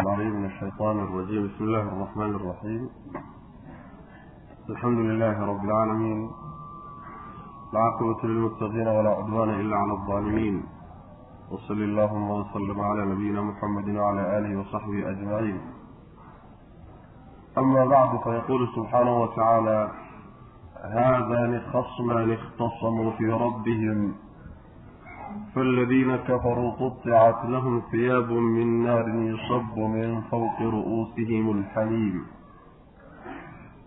العليم من الشيطان الرجيم بسم الله الرحمن الرحيم الحمد لله رب العالمين العاقبة للمتقين ولا عدوان إلا على الظالمين وصل اللهم وسلم على نبينا محمد وعلى آله وصحبه أجمعين أما بعد فيقول سبحانه وتعالى هذان خصمان اختصموا في ربهم فالذين كفروا قطعت لهم ثياب من نار يصب من فوق رؤوسهم الحميم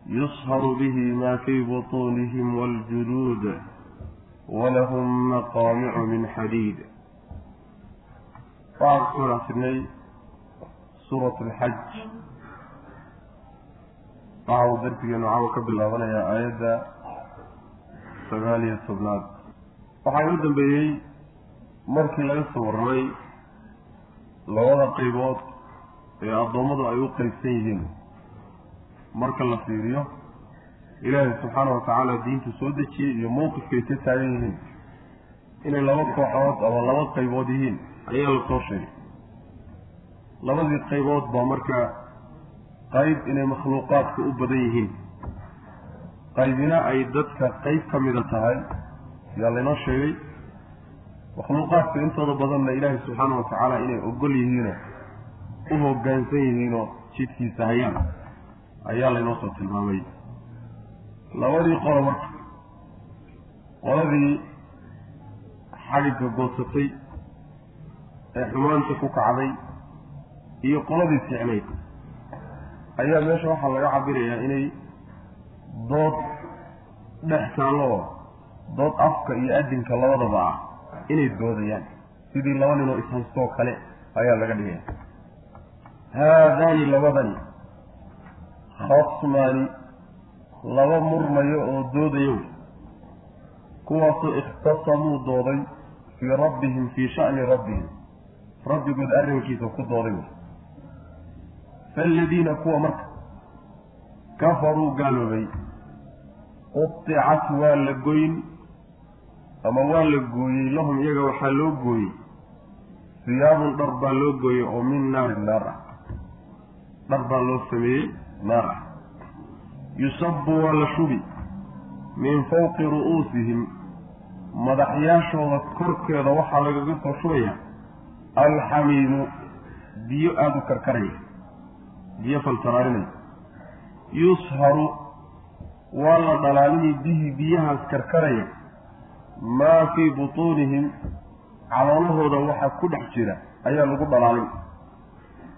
يصهر به ما في بطونهم والجلود ولهم مقامع من حديد بعد سورة سني سورة الحج waxau darsigeenu caawa ka bilaabanayaa aayadda sagaal iyo tobnaad waxaa inoo dambeeyey markii laga soo warramay labada qaybood ee addoommadu ay u qaybsan yihiin marka la fiiriyo ilaahay subxaana wa tacaala diintu soo dejiyey iyo mowqifkay ka taagan yihiin. Inay laba kooxood ama laba qaybood yihiin ayaa la soo sheegay. Labadii qaybood baa marka qayb inay makhluuqaadka u badan yihiin. Qaybina ay dadka qayb ka mida tahay yaa laynoo sheegay makhluuqaadka intooda badanna ilaahay subxaana wa tacaala inay ogol yihiinoo u hoggaansan yihiinoo jidkiisa hayaan ayaa laynoo soo tilmaamay. Labadii qolo marka qoladii xadhigga goodsatay ee xumaanta ku kacday iyo qoladii ficnayd ayaa meesha waxaa laga cabirayaa inay dood dhex taallo dood afka iyo adinka labadaba ah inay doodayaan. Sidii laba ninoo ishaystoo kale ayaa laga dhigaya haadaani labadani khasmaani laba murmayo oo doodayo kuwaasoo ikhtasamuu dooday fii rabbihim fii sha'ni rabbihim. Rabbigood arrinkiisa ku dooday. Wey faaladiina kuwa marka kafaruu gaaloobay. Qudicat waa la goyn ama waa la gooyey lahum iyaga waxaa loo gooyey. Siyaabun dhar baa loo gooyey oo min naarin naar ah. Dhar baa loo sameeyey naar ah. Yusabu waa la shubi min fawqi ru'uusihim. Madaxyaashooda korkeeda waxaa lagaga soo shubaya alxamiimu biyo aada u karkaraya. Biyo faltaraarinaya yusharu waa la dhalaalini bihi biyahaas karkaraya maa fii butuunihim caloolahooda waxa ku dhex jira ayaa lagu dhalaalin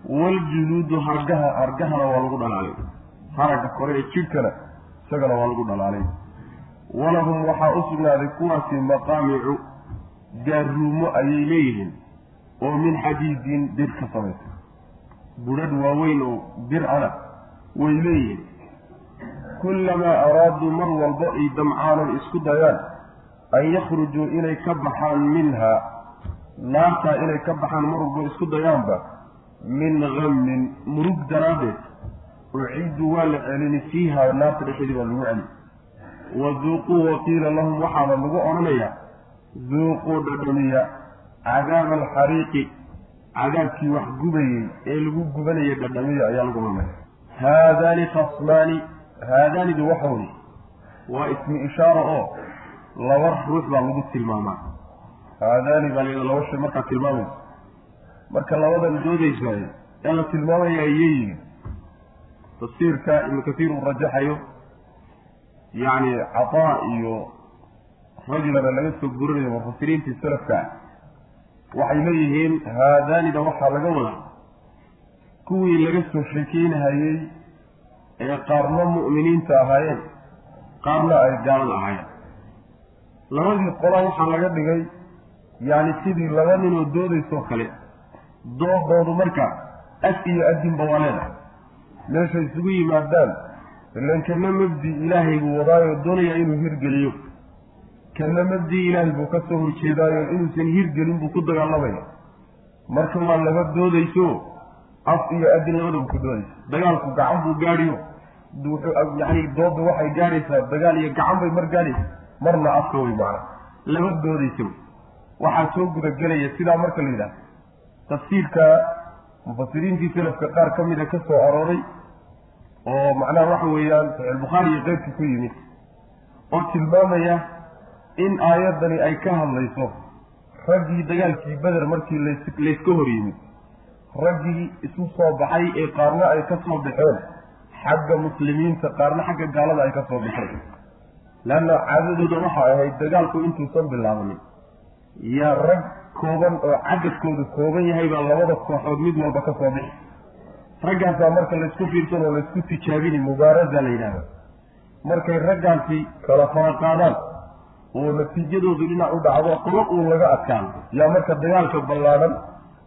waljuluudu hargaha hargahana waa lagu dhalaalin haragga kore ee jidhkana isagana waa lagu dhalaalin walahum waxaa u sugnaaday kuwaasi maqaamicu gaaruumo ayay leeyihiin oo min xadiidin bir ka samaysa. Budhadh waaweyn oo bircana way leeyihiin. Kullamaa araaduu mar walba ay damcaanan isku dayaan an yakhrujuu inay ka baxaan minhaa naartaa inay ka baxaan mar walba isku dayaanba min gammin murug daraaddeed uciddu waa la celini fiiha naarta dhexeedii baa lagu celi waduuquu waqiila lahum waxaana lagu odhanayaa duuquu dhadhamiya cadaaba alxariiqi cadaabkii wax gubayey ee lagu gubanayay dhadhamiya ayaa lagu odhanaya haadaani khasmaani haadaanidu waxa weye waa ismi ishaara oo laba ruux baa lagu tilmaamaa. Haadaani baa layada laba shay markaa tilmaamaysa marka labadan doodaysaay ee la tilmaamaya ayay yihiin. Tafsiirka ibnu kasiir uu rajaxayo yacni cataa iyo rajulana laga soo gurinayo mufasiriintii salafka. Ah waxay leeyihiin haadaanida waxaa laga wadaa. Kuwii laga soo sheekeynahayey ee qaarna mu'miniinta ahaayeen qaarna ay gaalada ahaayeen labadii qola waxaa laga dhigay yacni sidii laba ninoo doodaysoo kale doodoodu marka af iyo adinba waa leedahay. Meeshay isugu yimaadaan ilan kana mabdi ilaahay buu wadaayo doonaya inuu hirgeliyo kana mabdi ilaahay buu ka soo horjeedaayo inuusan hirgelin buu ku dagaalamaya marka waa laba doodayso af iyo adin labadaba ku doodaysa dagaalku gacan buu gaadhiyo. Yani dooda waxay gaadhaysaa dagaal iyo gacan bay mar gaadhaysa marna afka wey macana laba doodaysa wey waxaa soo gudagelaya sidaa marka la yidhaha tafsiirka mufasiriintii salafka qaar ka mida ka soo arooray oo macnaha waxa weeyaan saxiixulbukhaari iyo keyrka ku yimid oo tilmaamaya in aayaddani ay ka hadlayso raggii dagaalkii beder markii layska hor yimid. Raggii isu soo baxay ee qaarna ay ka soo baxeen. Xagga muslimiinta qaarna xagga gaalada ay ka soo baxeen leanna caadadooda waxay ahayd dagaalku intuusan bilaabanin yaa rag kooban oo cadadkoodu kooban yahay baa labada kooxood mid walba ka soo bixi raggaasaa marka laysku fiirsan oo laysku tijaabini mubaarasa la yidhahda markay raggaasi kala fara qaadaan oo natiijadoodu dhinac u dhacdo qolo uu laga adkaano yaa marka dagaalka ballaadhan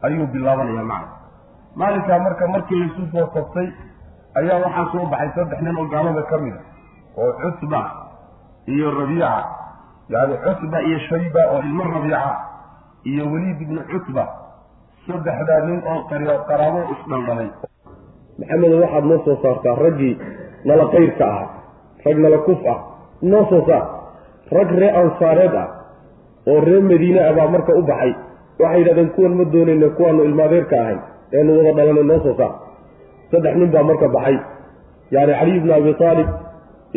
ayuu bilaabanayaa macna maalinkaa marka markii laysu soo sabtay ayaa waxaa soo baxay saddex nin oo gaalada ka mid a oo cusba iyo rabiica yacni cusba iyo shayba oo ilmo rabiica iyo weliid ibnu cutba saddexdaa nin oo qaraabo isdhaldhalay. Maxamedo waxaad noo soo saartaa raggii nala qayrka ah rag nala kuf ah noo soo saar. Rag ree ansaareed ah oo ree madiine ah baa marka u baxay waxay yidhahdeen kuwan ma doonayna kuwaanu ilmaadeerka ahayn eenu wada dhalanay noo soo saar. Saddex nin baa marka baxay yani caliy bnu abi aalib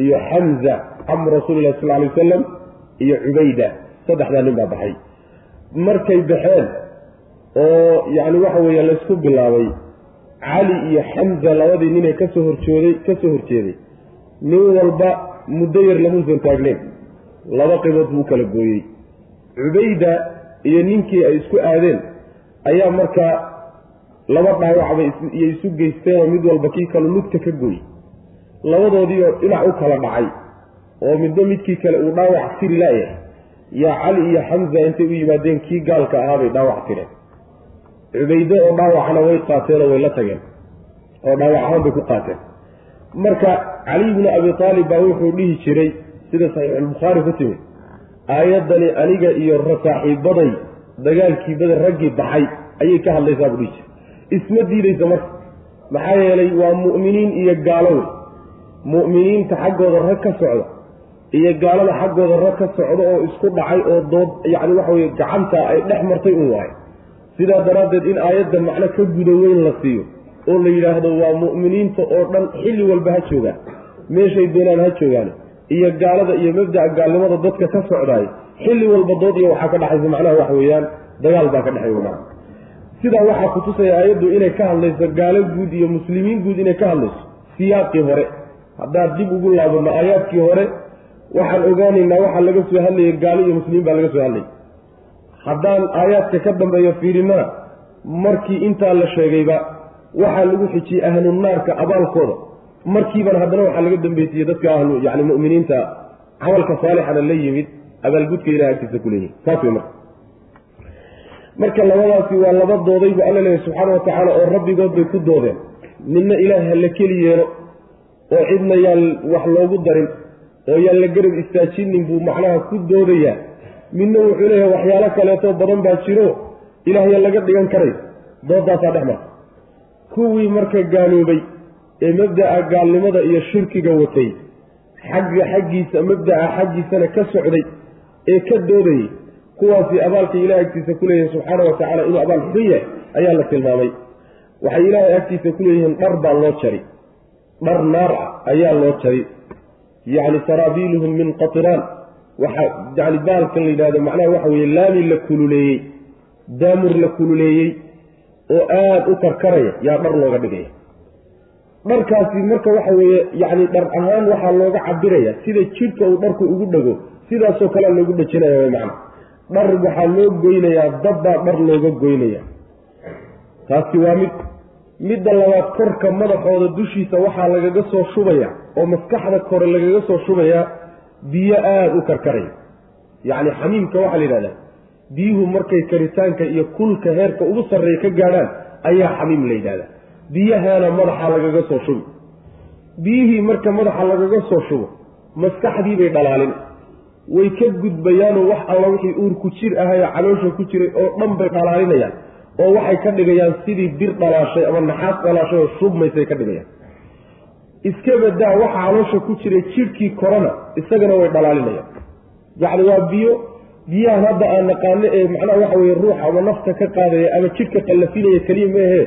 iyo xamza camu rasuulilahi sal alay wasalam iyo cubayda saddexdaa nin baa baxay. Markay baxeen oo yani waxa weeye laysku bilaabay cali iyo xamza labadii ninay ka soo horjooday ka soo horjeeday nin walba muddo yar lamuusan taagneyn laba qibood buu kala gooyey. Cubayda iyo ninkii ay isku aadeen ayaa markaa laba dhaawacbay iyo isu geysteenoo mid walba kii kalu lugta ka gooy labadoodiioo dhinac u kala dhacay oo midba midkii kale uu dhaawac tiri laayahay yaa cali iyo xamza intay u yimaadeen kii gaalka ahaabay dhaawac tireen. Cubayde oo dhaawacana way qaateenoo way la tageen. Oo dhaawac ahaan bay ku qaateen. Marka cali bnu abi aalib baa wuxuu dhihi jiray sida saxiixulbukhaari ku timid aayaddani aniga iyo saaxiibaday dagaalkii beder raggii baxay ayay ka hadlaysaa buu dhihi jiray. Isma diidaysa marka. Maxaa yeelay waa mu'miniin iyo gaalo wey mu'miniinta xaggooda rag ka socda iyo gaalada xaggooda rag ka socda oo isku dhacay oo dood yacni waxa weye gacanta ay dhex martay un waayo sidaa daraaddeed in aayaddan macno ka guda weyn la siiyo oo la yidhaahdo waa mu'miniinta oo dhan xilli walba ha joogaan meeshay doonaan ha joogaan iyo gaalada iyo mabda'a gaalnimada dadka ka socdaay xilli walba dood iyo waxaa ka dhexaysa macnaha waxa weeyaan dagaal baa ka dhexeeya macna sidaa waxaa kutusaya aayaddu inay ka hadlayso gaalo guud iyo muslimiin guud inay ka hadlayso siyaaqii hore. Haddaan dib ugu laabano aayaadkii hore waxaan ogaanaynaa waxaa laga soo hadlayay gaalo iyo muslimiin baa laga soo hadlayay haddaan aayaadka ka dambeeya fiirinana markii intaa la sheegayba waxaa lagu xijiyey ahlunaarka abaalkooda. Markiibana haddana waxaa laga dambeysiyey dadka ahlu yani mu'miniinta camalka saalixana la yimid abaalgudka ilaha agtiisa ku leeyihiin saas wey marka. Marka labadaasi waa laba dooday buu alla leeyahy subxaana wa tacaala oo rabbigood bay ku doodeen. Midna ilaah ha la keli yeelo oo cidna yaan wax loogu darin oo yaan la garab istaajinin buu macnaha ku doodayaa midna wuxuu leeyahay waxyaalo kaleeto badan baa jiro ilaahya laga dhigan karay. Doodaasaa dhex marta kuwii marka gaaloobay ee mabda'a gaalnimada iyo shirkiga watay xagga xaggiisa mabda'a xaggiisana ka socday ee ka doodayay kuwaasi abaalkii ilahay agtiisa ku leeyahay subxaana wa tacaala inuu abaal xun yahay ayaa la tilmaamay. Waxay ilaahay agtiisa ku leeyihiin dhar baa loo jari. Dhar naar ah ayaa loo jari yacni saraabiiluhum min qatiraan. Waxaa yani baalkan la yidhahdo macnaha waxa weeye laami la kululeeyey daamur la kululeeyey oo aada u karkaraya yaa dhar looga dhigaya. Dharkaasi marka waxa weeye yacni dhar ahaan waxaa looga cabiraya sida jidhka uu dharku ugu dhego sidaasoo kalea loogu dhejinaya way macna. Dhar waxaa loo goynayaa dabbaa dhar looga goynaya taasi waa mid midda labaad korka madaxooda dushiisa waxaa lagaga soo shubaya oo maskaxda kore lagaga soo shubayaa biyo aada u karkaraya yacni xamiimka waxaa la yidhahdaa biyuhu markay karitaanka iyo kulka heerka ugu sarreeya ka gaadhaan ayaa xamiim la yidhahdaa. Biyahaana madaxa lagaga soo shubi. Biyihii marka madaxa lagaga soo shubo maskaxdii bay dhalaalin. Way ka gudbayaanoo wax alla wixii uurku jir ahayoo caloosha ku jiray oo dhan bay dhalaalinayaan oo waxay ka dhigayaan sidii bir dhalaashay ama naxaas dhalaashay oo shubmaysay ka dhigayaan. Iska badaa waxa caloosha ku jiray jidhkii korona isagana way dhalaalinayaan. Yacni waa biyo biyahan hadda aan naqaano ee macnaha waxa weye ruuxa ama nafta ka qaadaya ama jidhka qallafinaya keliya meehe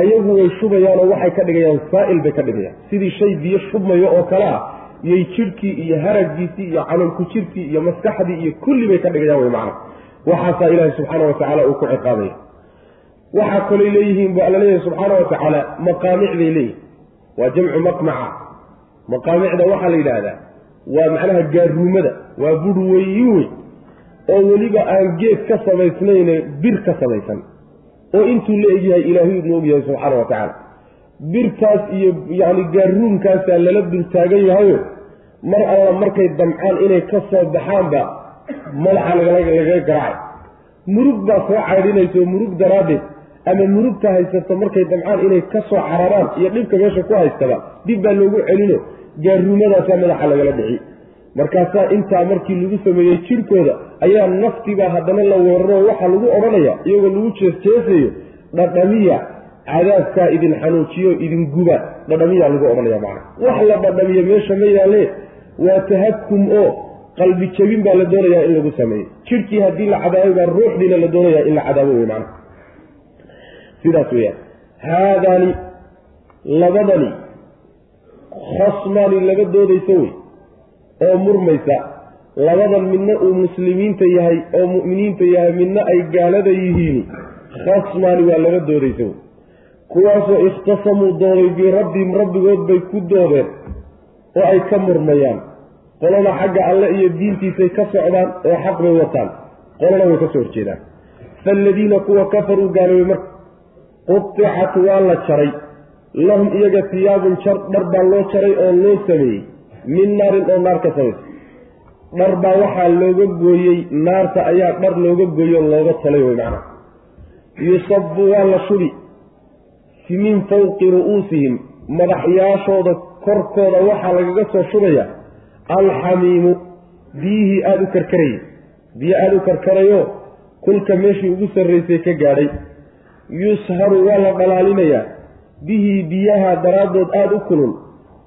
ayagu way shubayaanoo waxay ka dhigayaan saa'il bay ka dhigayaan. Sidii shay biyo shubmayo oo kale ah iyay jidhkii iyo haragiisii iyo calolku jirkii iyo maskaxdii iyo kulli bay ka dhigayaan wey macna. Waxaasaa ilaahi subxaana wa tacaala uu ku ciqaabaya waxaa kalay leeyihiin bu alla leeyahay subxaana wa tacaala maqaamicday leeyihiin waa jamcu maqmaca. Maqaamicda waxaa la yidhaahdaa waa macnaha gaaruumada waa bur weyin wey oo weliba aan geed ka samaysnayne bir ka samaysan oo intuu la egyahay ilaahay idnu ogyahay subxaana wa tacaala. Birtaas iyo yacni gaaruumkaasaa lala durtaagan yahayo mar alla markay damcaan inay ka soo baxaanba madaxa lagaga garaacay. Murug baa soo caydhinaysa oo murug daraaddeed ama murugta haysato markay damcaan inay ka soo cararaan iyo dhibka meesha ku haystaba dib baa loogu celino. Gaaruumadaasaa madaxa lagala dhici. Markaasaa intaa markii lagu sameeyey jirkooda ayaa naftibaa haddana la weeraro waxaa lagu odhanaya iyagoo lagu jeesjeesayo dhadhamiya cadaabkaa idin xanuujiyo idin guba. Dhadhamiyaa lagu odhanaya macana wax la dhadhamiyo meesha ma yaalle. Waa tahakum oo qalbi jabin baa la doonayaa in lagu sameeyo. Jirkii haddii la cadaabo baa ruuxdiina la doonayaa in la cadaabo wey macana sidaas weyaan haadaani labadani khasmaani laga doodaysa wey oo murmaysa. Labadan midna uu muslimiinta yahay oo mu'miniinta yahay midna ay gaalada yihiin. Khasmaani waa laga doodaysa wey. Kuwaasoo ikhtasamuu dooday birabbihim rabbigood bay ku doodeen oo ay ka murmayaan. Qolana xagga alle iyo diintiisay ka socdaan oo xaq bay wataan. Qolana way ka soo horjeedaan. Faaladiina kuwa kafaruu gaaloobay marka qudicat waa la jaray. Lahum iyaga tiyaabun jar dhar baa loo jaray oo loo sameeyey. Min naarin oo naar ka samaysa dhar baa waxaa looga gooyey naarta ayaa dhar looga gooyey oo looga talay wey macana yusabu waa la shubi. Min fawqi ru'uusihim madaxyaashooda korkooda waxaa lagaga soo shubaya. Alxamiimu biyihii aada u karkarayay biyo aada u karkarayo kulka meeshii ugu sarraysay ka gaadhay yusharu waa la dhalaalinayaa bihii biyaha daraaddood aada u kulul.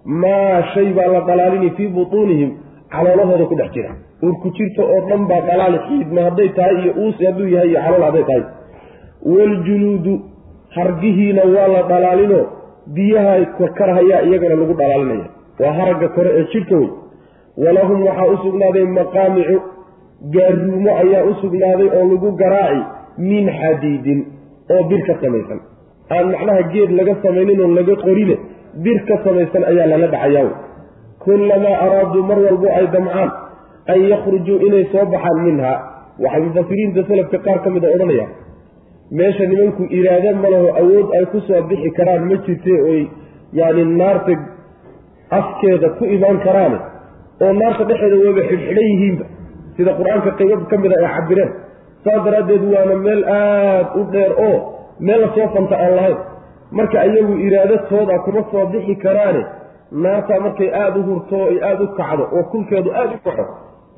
Maa shay baa la dhalaalini fii butuunihim. Caloolahooda ku dhex jira. Urku jirta oo dhan baa dhalaali xiidma hadday tahay iyo uusi hadduu yahay iyo calool hadday tahay. Waljuluudu hargihiina waa la dhalaalino. Biyaha karkarhayaa iyagana lagu dhalaalinaya. Waa haragga kore ee jidhka wey walahum waxaa u sugnaaday maqaamicu. Gaaruumo ayaa u sugnaaday oo lagu garaaci min xadiidin oo bir ka samaysan. Aan macnaha geed laga samaynin oo laga qorine bir ka samaysan ayaa lala dhacayaa wey. Kullamaa araaduu mar walbo ay damcaan an yakhrujuu inay soo baxaan minha waxay mufasiriinta salafka qaar ka mid a odhanayaan meesha nimanku iraado ma laho awood ay ku soo bixi karaan ma jirte oy yacni naarta afkeeda ku imaan karaane oo naarta dhexeeda wayba xidhxidhan yihiinba. Sida qur'aanka qaybo ka mid a ay cabireen saas daraaddeed waana meel aada u dheer oo meel la soo fanta aan lahayn. Marka iyagu iraadatooda kuma soo bixi karaane naartaa markay aada u hurto ay aada u kacdo oo kulkeedu aada u kaco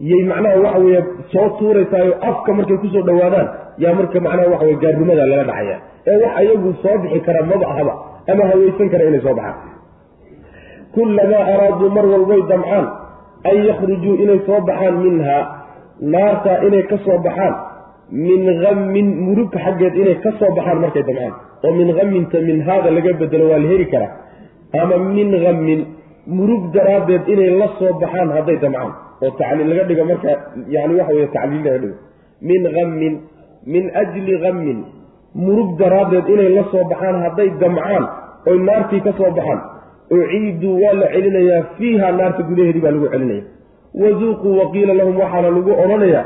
yay macnaha waxa weeye soo tuuraysaayo afka markay ku soo dhawaadaan yaa marka macnaha waxa weye gaarnimada lala dhacaya. Ee wax iyagu soo bixi kara maba ahaba ama hawaysan kara inay soo baxaan. Kullamaa araaduu mar walbay damcaan an yakhrujuu inay soo baxaan minhaa naartaa inay ka soo baxaan min hammin murugka xaggeed inay ka soo baxaan markay damcaan. oo min hamminta min haada laga bedelo waa la heli karaa. ama min hammin murug daraaddeed inay la soo baxaan hadday damcaan. oo tacliil laga dhigo marka yani waxa weye tacliil laga dhigo. min hammin min ajli hammin murug daraaddeed inay la soo baxaan hadday damcaan oy naartii ka soo baxaan. uciiduu waa la celinayaa fiiha naarta gudaheedii baa lagu celinaya waduuquu waqiila lahum waxaana lagu odhanayaa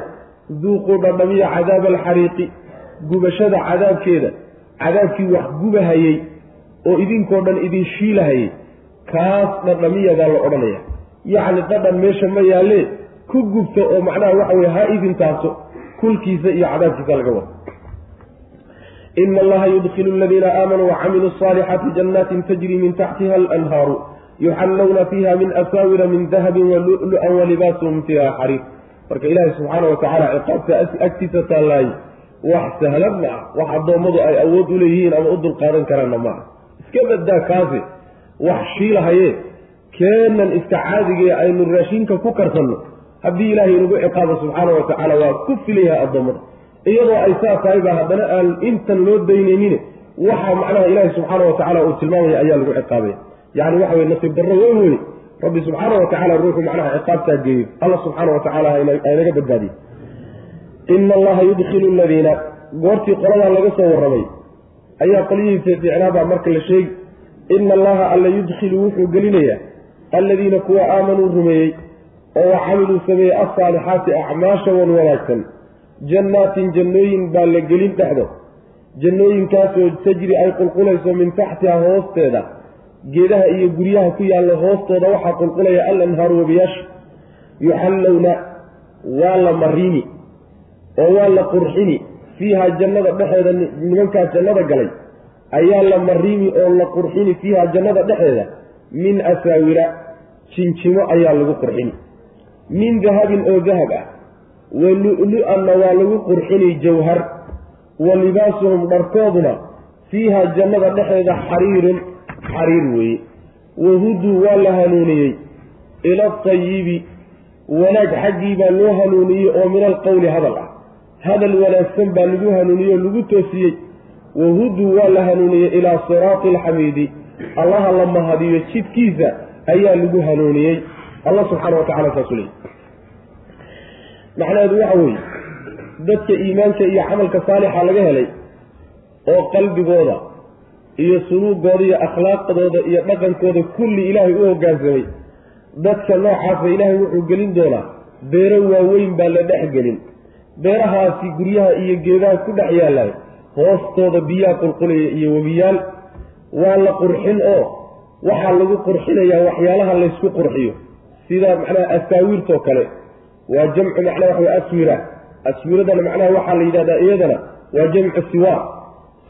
duuquu dhadhamiya cadaaba alxariiqi gubashada cadaabkeeda cadaabkii wax gubahayey oo idinkoo dhan idin shiilahayey kaas dhadhamiya baa la odhanaya yacni dhadhan meesha ma yaalle ku gubta oo macnaha waxa weye ha idin taabto kulkiisa iyo cadaabkiisa laga wado. Ina allaha yudkilu aladiina aamanuu wacamiluu asaalixaati janaatin tajri min taxtiha alanhaaru yuxallawna fiiha min asaawira min dahabin walulu-an walibaasuhum fiiha xariir marka ilaahi subxaana watacaala ciqaabta agtiisa taallaay wax sahlan ma ah wax addoommadu ay awood u leeyihiin ama u dulqaadan karaanna ma ah iska badaa kaasi wax shiilahaye keenan iska caadigee aynu raashinka ku karsanno haddii ilaahay inagu ciqaabo subxaana watacaala waa ku filayaha addoommada iyadoo ay saa tahay baa haddana aan intan loo daynaynin waxaa macnaha ilaahi subxaana wa tacala uu tilmaamaya ayaa lagu ciqaabaya. Yacni waxa weye nasiib darro weyn weye rabbi subxaana wa tacala ruuxu macnaha ciqaabtaa geeyo alla subxaana wa tacala haynaga badbaadiye ina allaha yudkilu aladiina goortii qoladaa laga soo warramay. Ayaa qolyihiisa ficnaabaa marka la sheegi ina allaha alla yudkilu wuxuu gelinayaa alladiina kuwa aamanuu rumeeyey oo wa camiluu sameeyey alsaalixaati acmaasha wan wanaagsan. Jannaatin jannooyin baa la gelin dhexdo. Jannooyinkaasoo tajri ay qulqulayso min taxtiha hoosteeda geedaha iyo guryaha ku yaalla hoostooda waxaa qulqulaya al anhaaru wabiyaasha yuxallowna waa la mariini oo waa la qurxini. Fiiha jannada dhexeeda nimankaas jannada galay ayaa la mariimi oo la qurxini fiiha jannada dhexeeda. Min asaawira jinjimo ayaa lagu qurxini. Min dahabin oo dahab ah wa lu-lu-anna waa lagu qurxini jawhar. Wa libaasuhum dharkooduna fiiha jannada dhexeeda xariirun xariir weeye. Wahuduu waa la hanuuniyey. Ila atayibi wanaag xaggii baa loo hanuuniyey oo min alqowli hadal ah. Hadal wanaagsan baa lagu hanuuniyey oo lagu toosiyey. Wahuduu waa la hanuuniyey ilaa siraati alxamiidi allaha la mahadiyo jidkiisa ayaa lagu hanuuniyey. Allah subxaana wa tacala saasu leey macnaheedu waxa weeye dadka iimaanka iyo camalka saalixa laga helay oo qalbigooda iyo suluugooda iyo akhlaaqdooda iyo dhaqankooda kulli ilaahay u hoggaansamay dadka noocaasa ilaahay wuxuu gelin doonaa. Beero waaweyn baa la dhex gelin. Beerahaasi guryaha iyo geedaha ku dhex yaallay hoostooda biyaha qulqulaya iyo webiyaal waa la qurxin oo waxaa lagu qurxinayaa waxyaalaha laysku qurxiyo. Sida macnaha asaawiirtoo kale waa jamcu macnaha waxa aswira aswiradana macnaha waxaa la yidhahdaa iyadana waa jamcu siwaar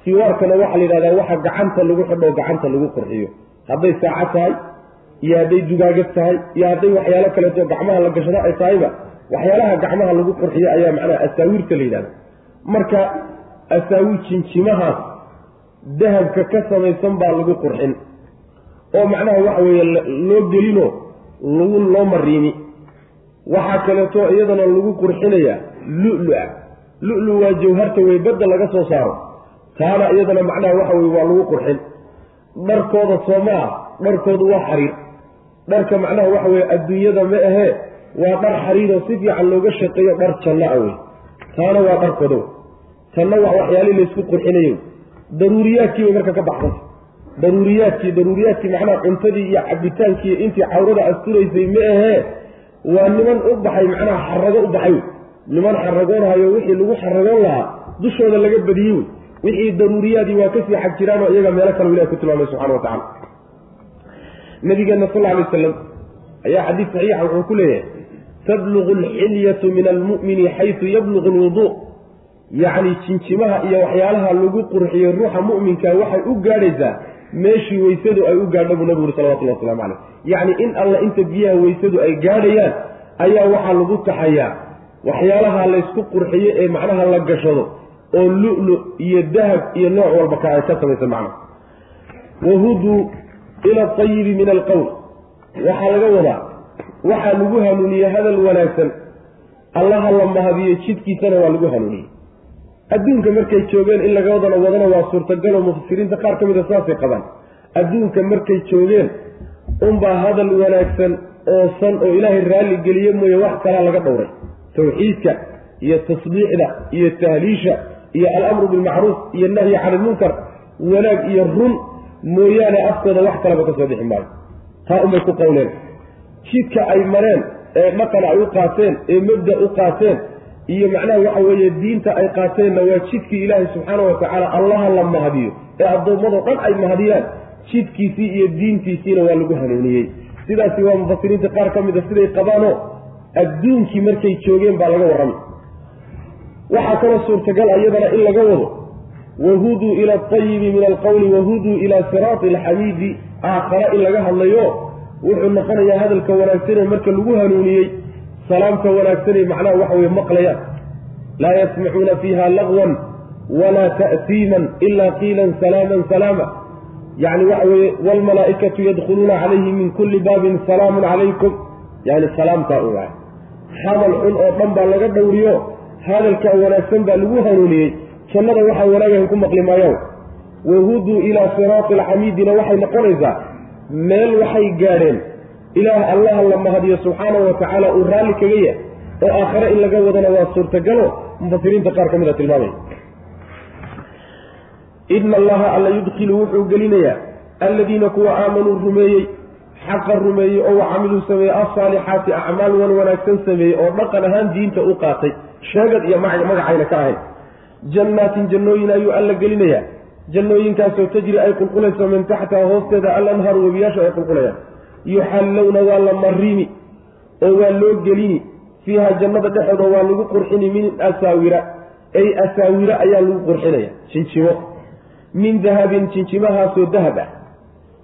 siwaarkana waxaa la yidhahdaa waxa gacanta lagu xidho gacanta lagu qurxiyo. Hadday saaco tahay iyo hadday dugaagad tahay iyo hadday waxyaalo kaleeto gacmaha la gashado ay tahayba waxyaalaha gacmaha lagu qurxiyo ayaa macnaha asaawiirta la yidhahda marka asaawiir jinjimahaas dahabka ka samaysan baa lagu qurxin oo macnaha waxa weeye loo gelino lagu loo mariimi waxaa kaleeto iyadana lagu qurxinayaa lu-lu-a. Lu-lu waa jawharta wey badda laga soo saaro taana iyadana macnaha waxa weye waa lagu qurxin. Dharkooda sooma ah dharkoodu waa xariir. Dharka macnaha waxa weye adduunyada ma ahee waa dhar xariiroo si fiican looga shaqeeyo dhar janno a wey taana waa dharkooda tanna waa waxyaalihii laysku qurxinayo. Daruuriyaadkii bay marka ka baxsanta daruuriyaadkii daruuriyaadkii macnaha cuntadii iyo cabitaankii intii cawrada asturaysay ma ahee waa niman u baxay macnaha xarago u baxay. Wey niman xaragoonhayo wixii lagu xaragoon lahaa dushooda laga badiyey. wey wixii daruuriyaadii waa ka sii xag jiraanoo iyaga meelo kale ilahi ku tilmaamay subxana wa tacala nabigeena sal alay wasalam ayaa xadiis saxiixa wuxuu ku leeyahay tablugu alxilyatu min almu'mini xaysu yablugu alwuduu yacni jinjimaha iyo waxyaalaha lagu qurxiyo ruuxa mu'minka waxay u gaadhaysaa meeshii weysadu ay u gaadho buu nabigu uri salawatullah waslamu caleyh yacni in alla inta biyaha weysadu ay gaadhayaan ayaa waxaa lagu taxayaa waxyaalaha laysku qurxiyo ee macnaha la gashado oo lu-lu iyo dahab iyo nooc walba ka ay ka samaysan macna wahuduu ila atayibi min alqowl waxaa laga wadaa waxaa lagu hanuuniyey hadal wanaagsan. Allaha la mahadiyo jidkiisana waa lagu hanuuniyey adduunka markay joogeen in laga wadana wadana waa suurtagaloo mufasiriinta qaar ka mid a saasay qabaan. Adduunka markay joogeen unbaa hadal wanaagsan oo san oo ilaahay raalli geliye mooye wax kalaa laga dhowray. Tawxiidka iyo tasbiixda iyo tahliisha iyo alamru bilmacruuf iyo nahyi cani ilmunkar wanaag iyo run mooyaane afkooda wax kalaba ka soo bixi maayo. Taa unbay ku qowleen. Jidka ay mareen ee dhaqan ay u qaateen ee mabda u qaateen iyo macnaha waxa weeye diinta ay qaateenna waa jidkii ilaahay subxaana wa tacaala allaha la mahadiyo ee addoommadoo dhan ay mahadiyaan jidkiisii iyo diintiisiina waa lagu hanuuniyey. Sidaasi waa mufasiriinta qaar ka mid a siday qabaanoo adduunkii markay joogeen baa laga warramay waxaa kaloo suurtagal iyadana in laga wado wahuduu ila atayibi min alqowli wahuduu ila siraati alxamiidi aakhara in laga hadlayo wuxuu noqonayaa hadalka wanaagsanee marka lagu hanuuniyey salaamka wanaagsanay macnaha waxa weye maqlayaan laa yasmacuuna fiiha lagwan walaa ta'tiiman ilaa qiilan salaaman salaama. Yacni waxa weeye waalmalaa'ikatu yadkhuluuna calayhi min kulli baabin salaamun calaykum. Yani salaamtaa u waay hadal xun oo dhan baa laga dhowriyo hadalka wanaagsan baa lagu hanuuniyey jannada waxaa wanaagahan ku maqli maayaan wahuduu ilaa siraati alxamiidina waxay noqonaysaa meel waxay gaadheen. Ilaah allaha la mahadiyo subxaanahu watacaala uu raalli kaga yahay oo aakhare in laga wadana waa suurtagalo. Mufasiriinta qaar ka mid a tilmaamaya ina allaha alla yudkilu wuxuu gelinayaa alladiina kuwa aamanuu rumeeyey xaqa rumeeyey oo wacamiluu sameeyey alsaalixaati acmaal wan wanaagsan sameeyey oo dhaqan ahaan diinta u qaatay sheegad iyo magacayna ka ahayn. Jannaatin jannooyin ayuu alla gelinayaa. Jannooyinkaasoo tajri ay qulqulayso min taxtiha hoosteeda alanharu webiyaasha ay qulqulayaan. Yuxallowna waa la marimi oo waa loo gelini. Fiiha jannada dhexooda waa lagu qurxini min asaawira. Ay asaawira ayaa lagu qurxinaya. Jinjimo min dahabin jinjimahaasoo dahab ah.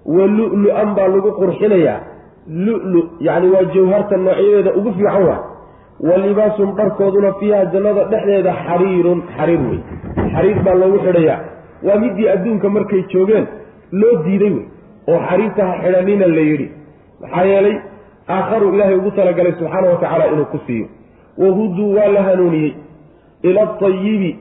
Wa lu-lu-an baa lagu qurxinayaa. Lu-lu yacni waa jawharta noocyadeeda ugu fiican waa wa libaasum dharkooduna fiiha jannada dhexdeeda xariirun xariir wey xariir baa loogu xidhayaa. Waa midii adduunka markay joogeen loo diiday wey oo xariirta ha xidhanina la yidhi. Maxaa yeelay aakharu ilaahay ugu talagalay subxaana wa tacaala inuu ku siiyo. Wahuduu waa la hanuuniyey. Ila atayibi